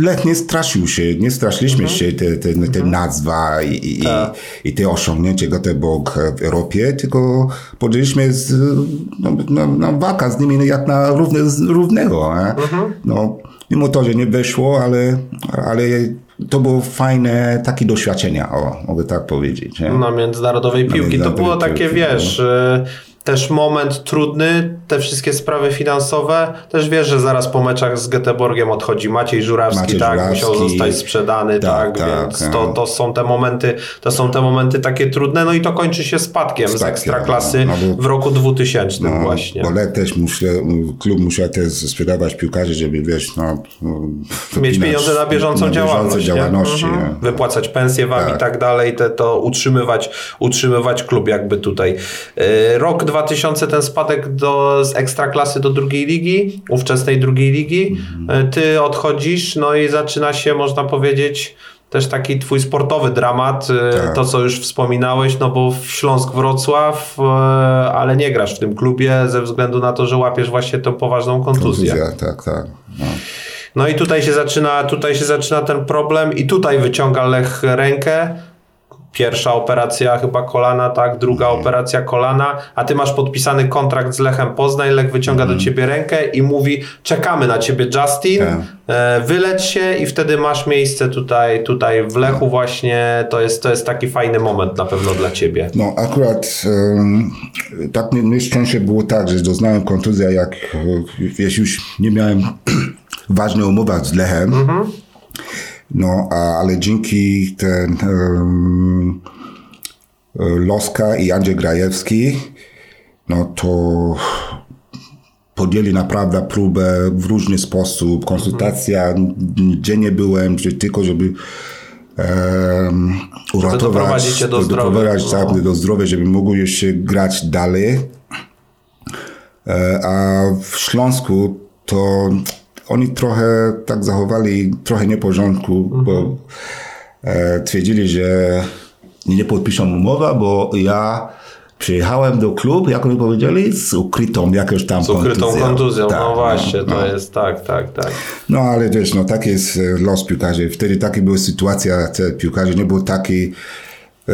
Lech nie straszył się, nie straszyliśmy mhm. się te, te, te mhm. nazwa i, i, tak. i, te osiągnięcie Göteborg w Europie, tylko podjęliśmy z, no, no, no, walka z nimi jak na równe, równego. Mhm. No, mimo to, że nie weszło, ale, ale to było fajne takie doświadczenia, o, mogę tak powiedzieć. Nie? Na międzynarodowej piłki. Na międzynarodowej to było takie, piłki, wiesz, no też moment trudny, te wszystkie sprawy finansowe. Też wiesz, że zaraz po meczach z Göteborgiem odchodzi Maciej Żurawski, Maciej tak, Żurawski. musiał zostać sprzedany, tak, tak, tak więc tak. To, to są te momenty, to są te momenty takie trudne, no i to kończy się spadkiem, spadkiem z Ekstraklasy no, no, w roku 2000 no, właśnie. Bo też muszę, klub musiał też sprzedawać piłkarzy, żeby wiesz, no, mieć pieniądze na bieżącą na działalność, działalności. Mhm. Wypłacać pensje wam tak. i tak dalej, te, to utrzymywać, utrzymywać klub jakby tutaj. Y, rok 2000 ten spadek do, z ekstraklasy do drugiej ligi, ówczesnej drugiej ligi. Mhm. Ty odchodzisz, no i zaczyna się, można powiedzieć, też taki twój sportowy dramat, e, tak. to co już wspominałeś, no bo w Śląsk Wrocław, e, ale nie grasz w tym klubie ze względu na to, że łapiesz właśnie tę poważną kontuzję. Kontuzja, tak, tak. No. no i tutaj się zaczyna, tutaj się zaczyna ten problem i tutaj wyciąga Lech rękę pierwsza operacja chyba kolana, tak, druga mm. operacja kolana, a ty masz podpisany kontrakt z Lechem Poznań, Lech wyciąga mm. do mhm. ciebie rękę i mówi czekamy na ciebie Justin, yeah. e, wyleć się i wtedy masz miejsce tutaj, tutaj w Lechu właśnie, to jest, to jest taki fajny moment na pewno dla ciebie. No akurat um, tak nieszczęście było tak, że doznałem kontuzji, jak wiesz, już nie miałem ważnej umowy z Lechem, mm -hmm no, ale dzięki ten um, Loska i Andrzej Grajewski, no to podjęli naprawdę próbę w różny sposób. Konsultacja, gdzie nie byłem, że tylko żeby um, uratować, do zdrowia, no. do zdrowia, żeby mógł jeszcze grać dalej. E, a w Śląsku to oni trochę tak zachowali, trochę nieporządku, mhm. bo e, twierdzili, że nie podpiszą umowa, bo ja przyjechałem do klubu, jak mi powiedzieli, z ukrytą jakąś tam Z ukrytą kontuzją, kontuzją. Tak, no właśnie, no, to no. jest tak, tak, tak. No ale wiesz, no taki jest e, los piłkarzy. Wtedy taka była sytuacja, te piłkarze nie był taki e,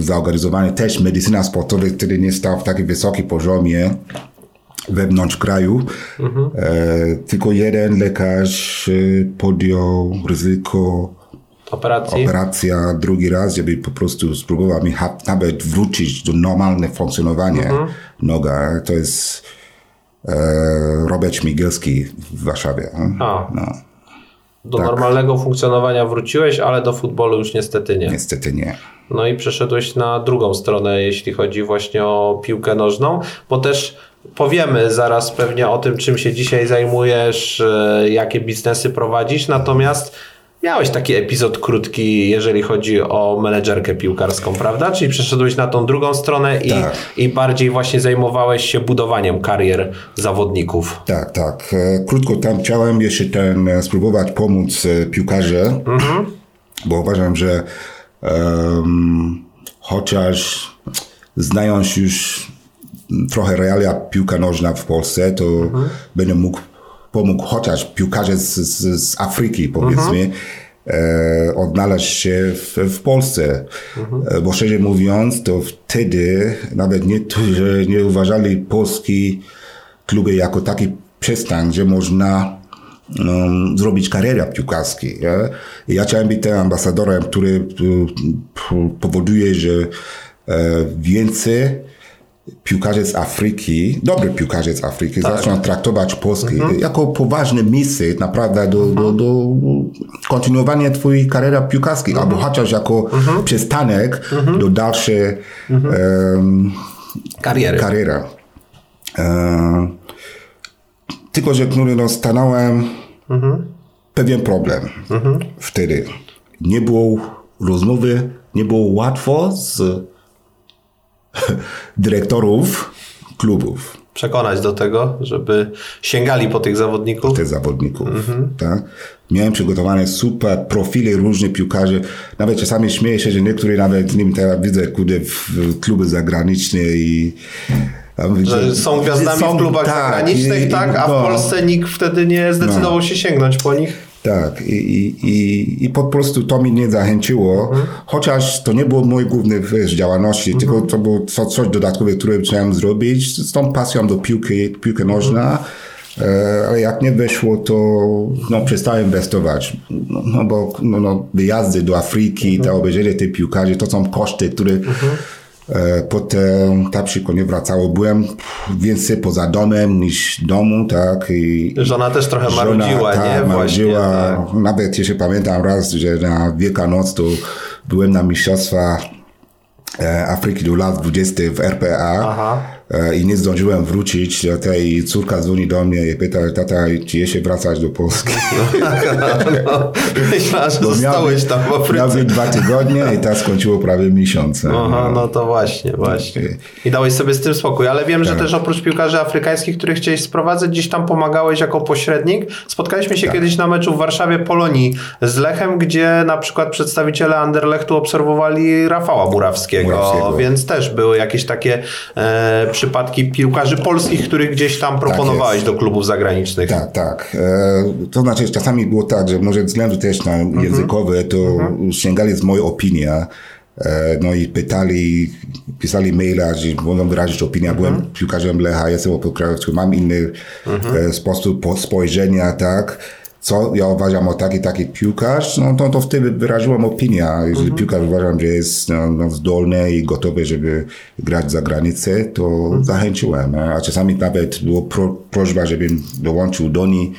zorganizowany. Też medycyna sportowa wtedy nie stał w takim wysokim poziomie wewnątrz kraju. Mhm. E, tylko jeden lekarz e, podjął ryzyko Operacji. operacja drugi raz, żeby po prostu spróbował mi nawet wrócić do normalnego funkcjonowania mhm. noga. To jest e, Robert Śmigielski w Warszawie. A. No. Do tak. normalnego funkcjonowania wróciłeś, ale do futbolu już niestety nie. Niestety nie. No i przeszedłeś na drugą stronę, jeśli chodzi właśnie o piłkę nożną, bo też Powiemy zaraz pewnie o tym, czym się dzisiaj zajmujesz, e, jakie biznesy prowadzisz, natomiast miałeś taki epizod krótki, jeżeli chodzi o menedżerkę piłkarską, prawda? Czyli przeszedłeś na tą drugą stronę i, tak. i bardziej właśnie zajmowałeś się budowaniem karier zawodników. Tak, tak. E, krótko tam chciałem jeszcze ten, e, spróbować pomóc piłkarze, mhm. bo uważam, że um, chociaż znając już trochę realia piłka nożna w Polsce, to mhm. będę mógł pomógł chociaż piłkarze z, z, z Afryki, powiedzmy, mhm. e, odnaleźć się w, w Polsce. Mhm. E, bo szczerze mówiąc, to wtedy nawet nie, że nie uważali polski kluby jako taki przystań, gdzie można um, zrobić karierę piłkarską. Ja? ja chciałem być tym ambasadorem, który powoduje, że e, więcej piłkarze z Afryki, dobry piłkarze z Afryki tak. zaczną traktować Polskę mhm. jako poważne miejsce naprawdę do, do, mhm. do kontynuowania twojej kariery piłkarskiej, mhm. albo chociaż jako mhm. przystanek mhm. do dalszej um, kariery. Kariera. E, tylko, że no, stanąłem mhm. pewien problem wtedy. Nie było rozmowy, nie było łatwo z dyrektorów klubów. Przekonać do tego, żeby sięgali po tych zawodników. Tych zawodników, mhm. tak. Miałem przygotowane super profile różnych piłkarzy. Nawet czasami śmieję się, że niektórzy nawet, nie wiem, teraz widzę, kudy w kluby zagraniczne i że są gwiazdami są, w klubach tak, zagranicznych, tak, a no, w Polsce nikt wtedy nie zdecydował no. się sięgnąć po nich. Tak, i, i, i po prostu to mnie nie zachęciło, mhm. chociaż to nie było mój główny wiesz, działalności, mhm. tylko to było co, coś dodatkowe, które chciałem zrobić z tą pasją do piłki, piłki nożna. Mhm. Ale jak nie wyszło, to no, przestałem inwestować. No, no bo no, no, wyjazdy do Afryki, mhm. to obejrzenie tej piłkarzy, to są koszty, które mhm. Potem ta przyko nie wracało. Byłem więcej poza domem niż domu, tak. I żona też trochę żona, marudziła, ta, nie? Marudziła. tak. Nawet jeszcze pamiętam raz, że na Wielkanoc to byłem na mistrzostwa e, Afryki do lat 20 w RPA. Aha E, i nie zdążyłem wrócić. Tej córka dzwoni do mnie i pyta, tata, czy jeszcze wracać do Polski? No, no, Myślałem, że zostałeś tam w Afryce. Miał dwa tygodnie i ta skończyło prawie miesiąc. Aha, no. no to właśnie, właśnie. I dałeś sobie z tym spokój. Ale wiem, że tak. też oprócz piłkarzy afrykańskich, których chciałeś sprowadzać, gdzieś tam pomagałeś jako pośrednik. Spotkaliśmy się tak. kiedyś na meczu w Warszawie Polonii z Lechem, gdzie na przykład przedstawiciele Anderlechtu obserwowali Rafała Murawskiego, Murawskiego. więc też były jakieś takie e, przypadki piłkarzy polskich, których gdzieś tam tak proponowałeś tak do klubów zagranicznych. Tak, tak. E, to znaczy czasami było tak, że może ze względu też na mhm. językowe, to mhm. sięgali z mojej opinii, e, no i pytali, pisali maila, że mogą wyrazić opinię. Byłem mhm. piłkarzem Lecha, jestem opokrajowcem, mam inny mhm. E, sposób spojrzenia, tak co ja uważam o taki, taki piłkarz, no to, to wtedy wyraziłem opinię. Jeżeli mhm. piłkarz uważam, że jest no, no, zdolny i gotowy, żeby grać za granicę, to mhm. zachęciłem. A czasami nawet było pro, prośba, żebym dołączył do niej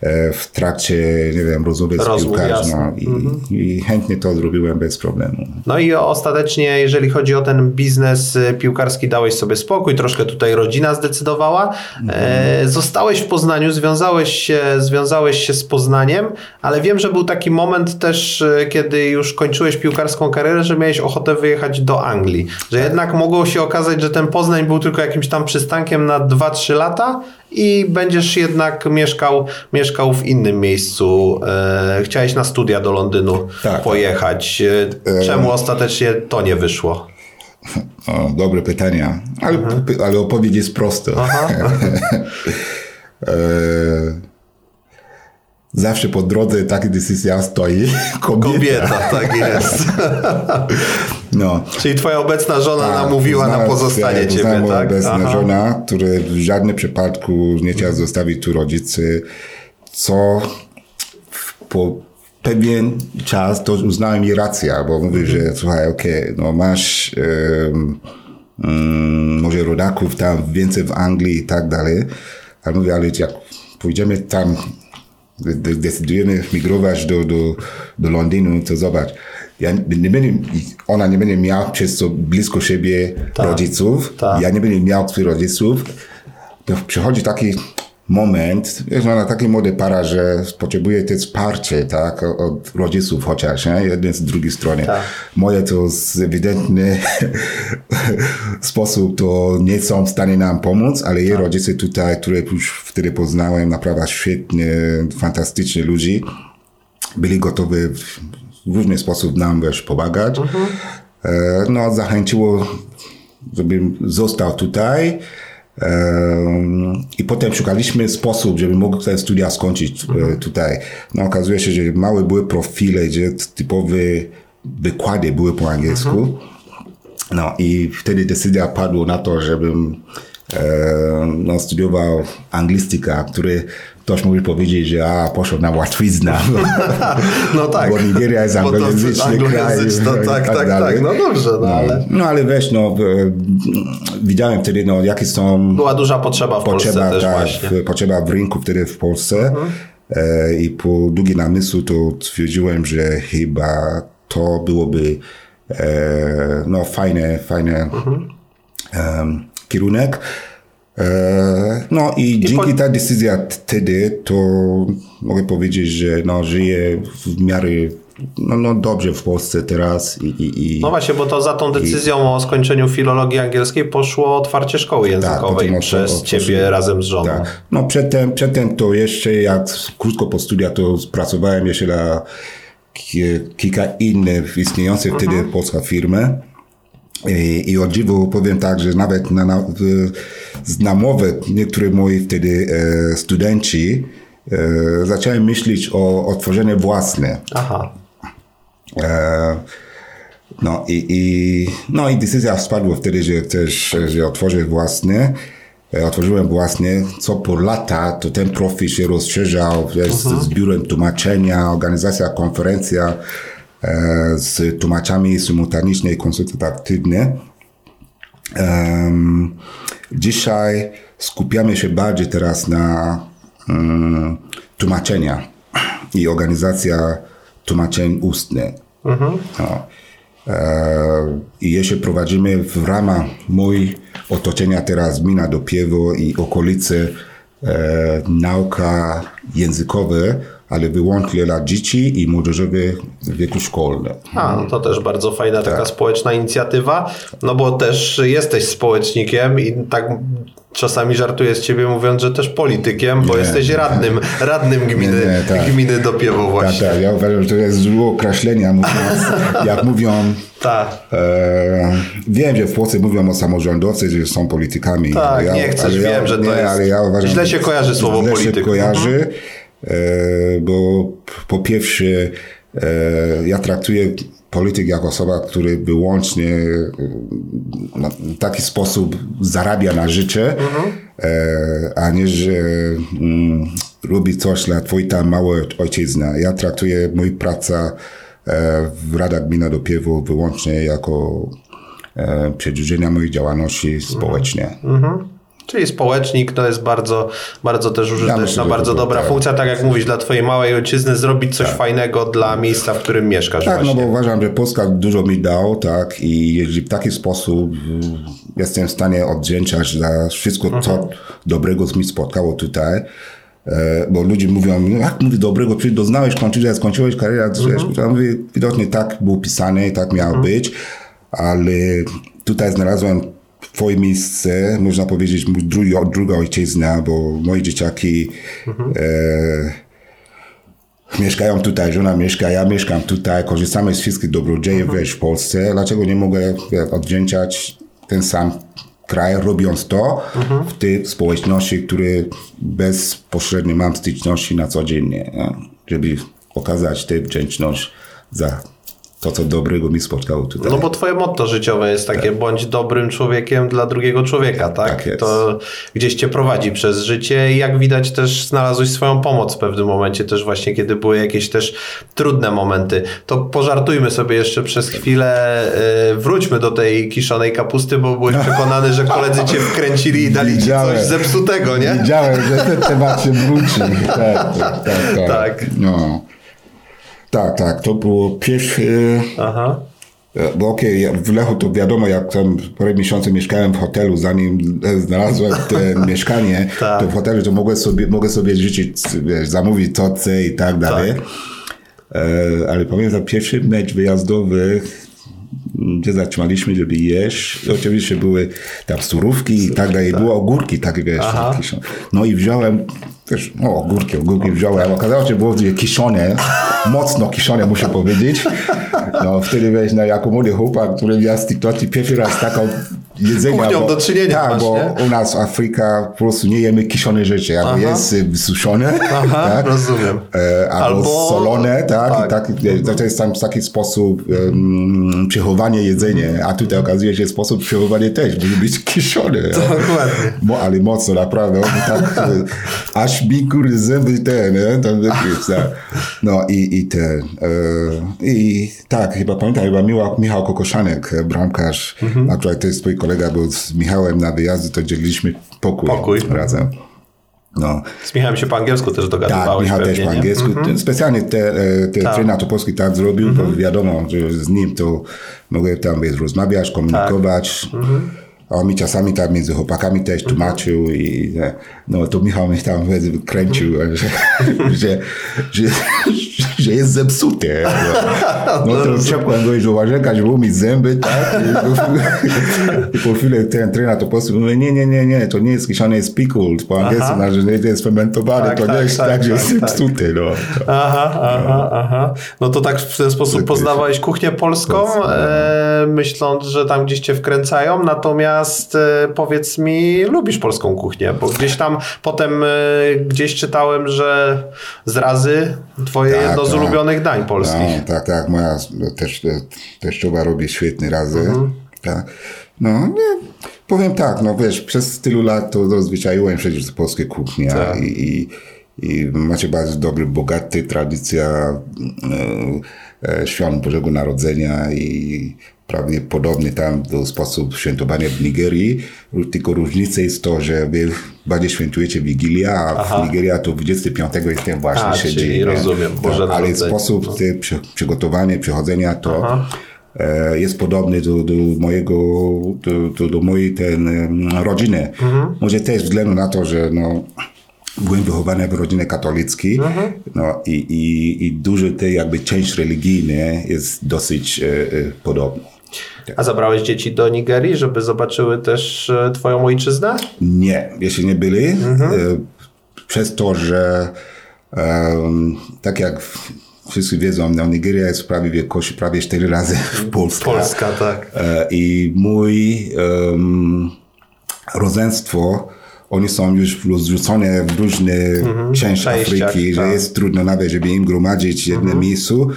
e, w trakcie, nie wiem, rozmowy z piłkarzem. No, i, mhm. i, chętnie to zrobiłem bez problemu. No i ostatecznie, jeżeli chodzi o ten biznes e, piłkarski, dałeś sobie spokój, troszkę tutaj rodzina zdecydowała. E, zostałeś w Poznaniu, związałeś się, związałeś się z Poznaniem, ale wiem, że był taki moment też, e, kiedy już kończyłeś piłkarską karierę, że miałeś ochotę wyjechać do Anglii. Że jednak mogło się okazać, że ten Poznań był tylko jakimś tam przystankiem na 2-3 lata i będziesz jednak mieszkał, mieszkał w innym miejscu. E, chciałeś na studia do Londynu tak. pojechać. E, czemu ostatecznie to nie wyszło? O, dobre pytania, ale, mhm. ale odpowiedź jest prosta. zawsze po drodze taka decyzja stoi kobieta. Kobieta, tak jest. no. Czyli twoja obecna żona tak, namówiła na pozostanie ja, ciebie, tak? obecna Aha. żona, która w żadnym przypadku nie chciała zostawić tu rodzicy, co po pewien czas to uznałem jej rację, bo mówi, mhm. że słuchaj, okej, okay, no masz um, um, może rodaków tam więcej w Anglii i tak dalej, ale mówię, ale jak pójdziemy tam decydujemy migrować do, do, do Londynu, to zobacz, ja nie będę, ona nie będzie miała przez to blisko siebie tak, rodziców, tak. ja nie będę miał swoich rodziców, to przychodzi taki moment, wiesz, no, na takiej młode para, że potrzebuje też wsparcie, tak, od rodziców chociaż, nie? jeden z drugiej strony. Tak. Moje to z ewidentny sposób to nie są w stanie nam pomóc, ale jej tak. rodzice tutaj, które już wtedy poznałem, naprawdę świetnie, fantastycznie ludzi, byli gotowi w różny sposób nam wiesz, pomagać. Mhm. E, no, zachęciło, żebym został tutaj. I potem szukaliśmy sposób, żeby mógł te studia skończyć e, mhm. tutaj. No okazuje się, że małe były profile, gdzie typowe wykłady były po angielsku. Mhm. No i wtedy decyzja padła na to, żebym e, no, studiował anglistyka, który ktoś mógł powiedzieć, że a, poszedł na łatwizna. No tak. Bo Nigeria jest anglojęzyczny kraj. Tak, tak, tak, tak, no dobrze, no, no, ale... No ale weź, no, widziałem wtedy, no, jakie są... Była duża potrzeba w potrzeba, Polsce też tak, właśnie. Potrzeba w rynku wtedy w Polsce mhm. e, i po długi namysłu to stwierdziłem, że chyba to byłoby e, no, fajne, fajne mhm kierunek. No i, I dzięki po... ta decyzja wtedy, to mogę powiedzieć, że no, żyję w miarę no, no dobrze w Polsce teraz. I, i, i, no właśnie, bo to za tą decyzją i, o skończeniu filologii angielskiej poszło otwarcie szkoły tak, językowej tak, przez ciebie razem z żoną. Tak. No przedtem, przedtem to jeszcze jak krótko po studiach to pracowałem jeszcze dla kilka innych istniejących mhm. wtedy polskich firmy. I, I o dziwo powiem tak, że nawet na, na, znamowe niektóre moi wtedy e, studenci e, zacząłem myśleć o otworzeniu własne. Aha. E, no i, i, no i decyzja spadła wtedy, że też, że otworzę własne. E, otworzyłem własne, co po lata to ten profil się rozszerzał z, z mhm. biurem tłumaczenia, organizacja, konferencja z tłumaczami symultaniczne i konsultatywne. Um, dzisiaj skupiamy się bardziej teraz na um, tłumaczenia i organizacja tłumaczeń ustnych. Mhm. No. E, I jeszcze prowadzimy w ramach mój otoczenia teraz gmina Dopiewo i okolice e, nauka językowa, ale wyłącznie dla dzieci i młodzieżowe w wieku szkolnym. A, no to też bardzo fajna taka tak. społeczna inicjatywa, no bo też jesteś społecznikiem i tak czasami żartuję z ciebie mówiąc, że też politykiem, bo nie, jesteś radnym, radnym gminy, nie, nie, tak. gminy Dopiewo tak, właśnie. Tak, tak, ja uważam, że to jest złe określenia, mówiąc, jak mówią. E, wiem, że w Polsce mówią o samorządowcach, że są politykami. Tak, ja, nie chcesz, wiem, ja, że to nie, jest, ale ja uważam, źle się kojarzy słowo źle polityk. się kojarzy, mhm. E, bo po pierwsze e, ja traktuję polityk jako osoba, który wyłącznie w taki sposób zarabia na życie, mhm. a nie, że mm, robi coś dla twojej tam małej ojczyzny. Ja traktuję moją pracę e, w Radach Gmina Dopiewu wyłącznie jako e, przedłużenia mojej działalności społecznej. Mhm. Czyli społecznik to jest bardzo, bardzo też użyteczna, ja bardzo dobra tak. funkcja, tak jak mówisz, dla twojej małej ojczyzny zrobić coś tak. fajnego dla miejsca, w którym mieszkasz. Tak, właśnie. no bo uważam, że Polska dużo mi dał, tak, i jeżeli w taki sposób mm, jestem w stanie odwdzięczać za wszystko, mhm. co dobrego mi spotkało tutaj, e, bo ludzie mówią, no jak mówi dobrego, przecież doznałeś, skończyłeś, skończyłeś karierę, mhm. ja mówię, widocznie tak było pisane, tak miało mhm. być, ale tutaj znalazłem twoje miejsce, można powiedzieć, mój drugi, druga ojczyzna, bo moje dzieciaki mhm. e, mieszkają tutaj, żona mieszka, ja mieszkam tutaj, korzystamy z wszystkich dobrodziejów mhm. w Polsce. Dlaczego nie mogę odwdzięczać ten sam kraj, robiąc to mhm. w tej społeczności, które bezpośrednio mam styczności na co dzień, żeby okazać tę wdzięczność za to, co dobrego mi spotkało tutaj. No bo twoje motto życiowe jest takie, tak. bądź dobrym człowiekiem dla drugiego człowieka, tak? tak to gdzieś cię prowadzi przez życie i jak widać też znalazłeś swoją pomoc w pewnym momencie też właśnie, kiedy były jakieś też trudne momenty. To pożartujmy sobie jeszcze przez chwilę, yy, wróćmy do tej kiszonej kapusty, bo byłeś przekonany, że koledzy cię wkręcili i dali ci coś zepsutego, nie? Widziałem, że ten temat się wróci. Tak, tak, tak. tak. tak. No. Tak, tak, to było pierwsze. Aha. E, bo okej, okay, w Lechu to wiadomo, jak tam parę miesięcy mieszkałem w hotelu, zanim znalazłem to mieszkanie, tak. to w hotelu to mogę sobie, mogę sobie życzyć, wiesz, zamówić to, i tak dalej. Tak. E, ale pamiętam pierwszy mecz wyjazdowy, gdzie zatrzymaliśmy, żeby jeść. I oczywiście były tam surówki i tak dalej. Tak. Były ogórki, tak wiesz. No i wziąłem też, no ogórki, ogórki wziąłem. Okazało się, że było kiszone, mocno kiszone, muszę powiedzieć. No wtedy wiesz, no jako młody chłopak, który miał styknąć pierwszy raz taką jedzenia. Kuchnią bo, do czynienia Tak, masz, bo nie? u nas Afryka po prostu nie jemy kiszone rzeczy. Albo Aha. jest wysuszone, Aha, tak? rozumiem. E, albo, albo, solone, tak? tak. Tak, to jest tam taki sposób um, przechowanie jedzenia, a tutaj okazuje się sposób przechowania też, może być kiszone. Dokładnie. Mo, ale mocno, naprawdę. Tak, e, aż mi kurde zęby te, nie? Tam, tak. No i, i ten. E, I tak, chyba pamiętam, chyba Michał Kokoszanek, bramkarz, mhm. akurat to jest twój kolega był z Michałem na wyjazdy, to dzieliliśmy pokój, pokój. razem. No. Z Michałem się po angielsku też dogadywałeś Tak, Michał też po angielsku. Mm-hmm. Specjalnie te, e, te tak. Trena Topolski tak zrobił, mm-hmm. bo mhm. wiadomo, że z nim to mogę tam rozmawiać, komunikować. Tak. Mm-hmm. A mi czasami tam między chłopakami też Mhm. tłumaczył i no to Michał mnie tam kręcił, Mhm. że, że, że, że jest zepsute. No, to czekłem go do łazienka, żeby umyć zęby, tak? I po chwili ten trener to postawił, mówi, nie, nie, nie, nie, to nie jest kiszone, jest pickled po angielsku, znaczy, że to jest fermentowane, Tak, to tak, nie jest tak, tak, że jest zepsute. No. Aha, aha, aha. No to tak w ten sposób poznawałeś kuchnię polską, e, myśląc, że tam gdzieś cię wkręcają, natomiast e, powiedz mi, lubisz polską kuchnię, bo gdzieś tam potem e, gdzieś czytałem, że zrazy twoje Tak, jedno z tak. ulubionych dań polskich. No, tak, tak, moja też, teściowa robi świetne razy. Mhm. Tak. No, nie, powiem tak, no wiesz, przez tylu lat to rozwyczaiłem się z polskiej kuchni Tak. i, i, i macie bardzo dobry, bogaty tradycja e, e, świąt Bożego Narodzenia i prawie podobny tam do sposób świętowania w Nigerii, tylko różnica jest to, że wy bardziej świętujecie Wigilię, a Aha. w Nigerii to 25 jest ten właśnie A, się dzieje. rozumiem, Boże tak, ale Narodzenie. sposób No. te przy, przygotowanie, przychodzenia to Aha. e, jest podobny do, do mojego, do, do, do mojej ten, rodziny. Mhm. Może też względu na to, że no, byłem wychowany w rodzinie katolickiej Mhm. no, i, i, i dużo tej jakby część religijna jest dosyć e, e, podobna. A zabrałeś dzieci do Nigerii, żeby zobaczyły też e, twoją ojczyznę? Nie, jeśli nie byli, Mhm. e, przez to, że em, tak jak wszyscy wiedzą, no, Nigeria jest prawie wielkości prawie cztery razy w Polsce. Polska, tak. E, I mój um, rodzeństwo, oni są już rozrzucone w różne części częściach, Afryki, że tak. jest trudno nawet, żeby im gromadzić w jednym miejscu.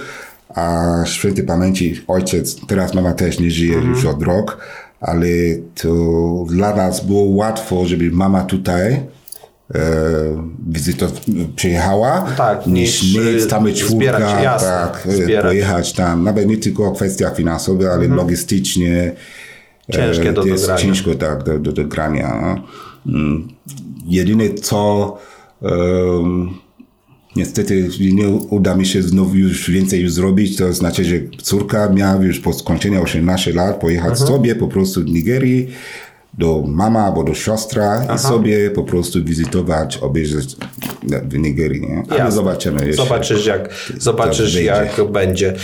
A świętej pamięci ojciec, teraz mama też nie żyje już od rok, ale to dla nas było łatwo, żeby mama tutaj e, wizyto, przyjechała, Tak, niż y, stamy czwórka, jasne, tak, e, zbierać. pojechać tam, nawet nie tylko kwestia finansowa, ale logistycznie, Ciężkie e, do to jest dogrania. ciężko tak, do, do, do grania. Mm. Jedyne co em, niestety nie uda mi się znowu już więcej już zrobić, to znaczy, że córka miała już po skończeniu 18 lat pojechać Mhm. sobie po prostu do Nigerii, do mama albo do siostra i sobie po prostu wizytować, obejrzeć w Nigerii. Nie? Ale Jasne. zobaczymy. Zobaczysz, jak, zobaczysz będzie. jak będzie.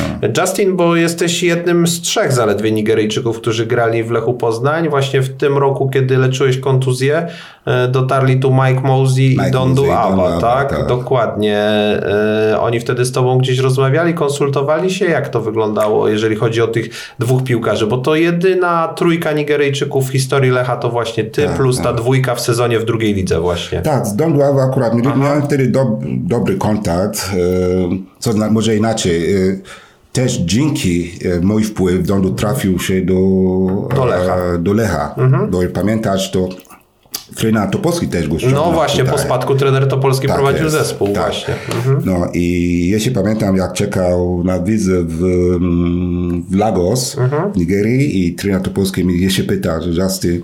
Justin, bo jesteś jednym z trzech zaledwie Nigeryjczyków, którzy grali w Lechu Poznań. Właśnie w tym roku, kiedy leczyłeś kontuzję, e, dotarli tu Mike Mosey i Mike i Don Duawa, tak? tak. Dokładnie. E, Oni wtedy z tobą gdzieś rozmawiali, konsultowali się, jak to wyglądało, jeżeli chodzi o tych dwóch piłkarzy, bo to jedyna trójka Nigeryjczyków w historii Lecha to właśnie ty, Tak, plus ta dwójka w sezonie w drugiej lidze właśnie. Tak, z Duawa akurat mieli- miałem wtedy do, dobry kontakt, e, co zna, może inaczej. e, Też dzięki e, mój wpływ Don trafił się do, Do Lecha. e, do Lecha. Bo pamiętasz, to trener Topolski też go No właśnie, po tutaj. spadku trener Topolski Tak prowadził jest, zespół tak. właśnie. Mhm. No i jeśli pamiętam, jak czekał na wizę w, w Lagos, Mhm. w Nigerii i trener Topolski mnie się pyta, że Justin,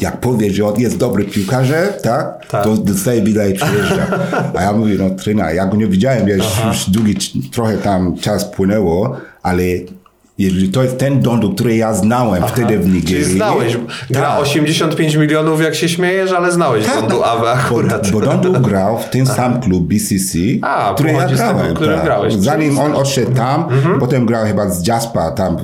jak powiesz, że on jest dobry piłkarzem, tak, Tak. to dostaje widać i przyjeżdża. A ja mówię, no trener, ja go nie widziałem, ja już, już długi, trochę tam czas płynęło, ale to jest ten Dondu, który ja znałem wtedy w Nigerii. Czyli znałeś, gra tak. 85 milionów jak się śmiejesz, ale znałeś Tak, Dondu Awę akurat. Bo, bo Dondu grał w ten sam klub BCC, A, który ja tego, grałem. którym tak. grałeś, Zanim on odszedł tam, potem grał chyba z Jaspa tam.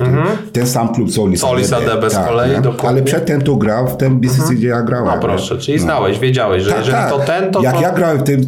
Ten sam klub co Olis Olis Adebe z kolei, nie? dokładnie. Ale przedtem tu grał w tym BCC, gdzie ja grałem. No proszę, czyli znałeś, wiedziałeś, że Tak, jeżeli tak. to ten, to Jak to... ja grałem w tym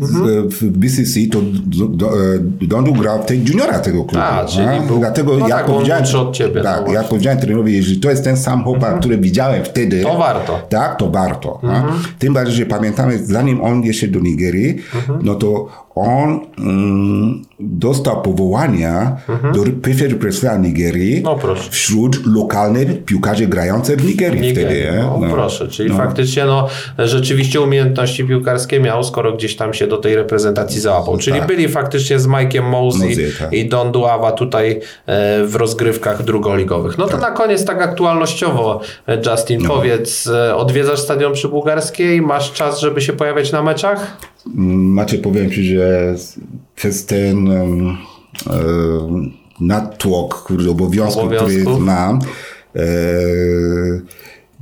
w BCC, to e, Dondu grał w tej juniora tego klubu. A, czyli Dlatego no ja tak, powiedziałem, młodszy od ciebie, no Tak, właśnie. ja powiedziałem trenerowi, jeżeli to jest ten sam chłopak, który widziałem wtedy, To warto. tak, to warto. Mhm. Tym bardziej, że pamiętamy, zanim on jeszcze do Nigerii, Mhm. no to on mm, dostał powołania do pierwszej reprezentacji Nigerii Mhm. No wśród lokalnych piłkarzy grających w Nigerii, Nigerii. wtedy. nie? No, proszę, czyli faktycznie no, rzeczywiście umiejętności piłkarskie miał, skoro gdzieś tam się do tej reprezentacji załapał. Czyli Tak. byli faktycznie z Mike'iem Mosey Mosey, tak. i Don Duawa tutaj e, w rozgrywkach drugoligowych. No to na koniec tak aktualnościowo, e, Justin, No. powiedz, e, odwiedzasz stadion przy Bułgarskiej, masz czas, żeby się pojawiać na meczach? Macie, powiem Ci, że przez ten um, natłok który, obowiązków, Obowiązków. który mam, e,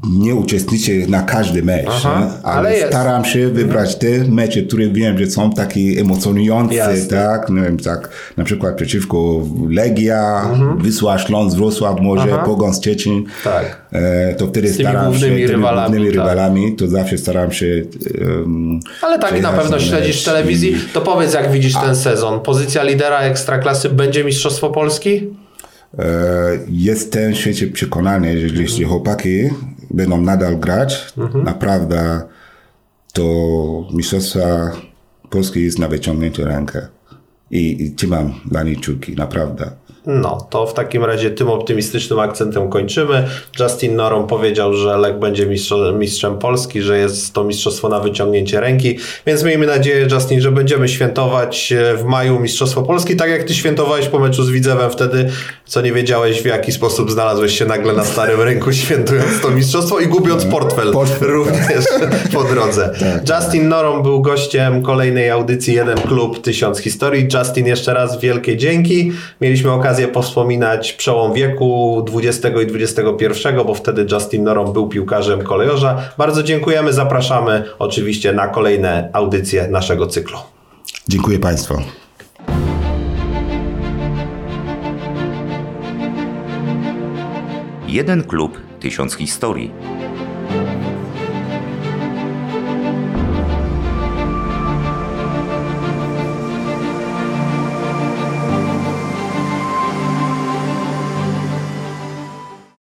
nie uczestniczę na każdy mecz, Aha, ale, ale staram się wybrać te mecze, które wiem, że są takie emocjonujące, Jasne. tak? Nie wiem, tak, na przykład przeciwko Legia, mhm. Wisła Śląsk, Wrocław może, Aha. Pogon Szczecin. Tak. E, to wtedy staram się, tymi rywalami, głównymi tak. rywalami, to zawsze staram się um, Ale tak na pewno śledzisz w telewizji, to powiedz jak widzisz A. ten sezon. Pozycja lidera Ekstraklasy będzie Mistrzostwo Polski? E, jestem świecie przekonany, że jeśli chłopaki będą nadal grać, mhm. naprawdę to Mistrzostwa Polski jest na wyciągnięcie rękę. I, i trzymam dla nich kciuki, naprawdę. No, to w takim razie tym optymistycznym akcentem kończymy. Justin Norom powiedział, że Lech będzie mistrzem Polski, że jest to mistrzostwo na wyciągnięcie ręki, więc miejmy nadzieję, Justin, że będziemy świętować e, w maju Mistrzostwo Polski, tak jak ty świętowałeś po meczu z Widzewem wtedy, co nie wiedziałeś w jaki sposób znalazłeś się nagle na starym rynku świętując to mistrzostwo i gubiąc portfel, portfel również tak. po drodze. Tak. Justin Norom był gościem kolejnej audycji Jeden Klub, Tysiąc Historii. Justin, jeszcze raz wielkie dzięki. Mieliśmy okazję okazję powspominać przełom wieku XX i XXI, bo wtedy Justin Norom był piłkarzem kolejorza. Bardzo dziękujemy, zapraszamy oczywiście na kolejne audycje naszego cyklu. Dziękuję Państwu. Jeden klub, tysiąc historii.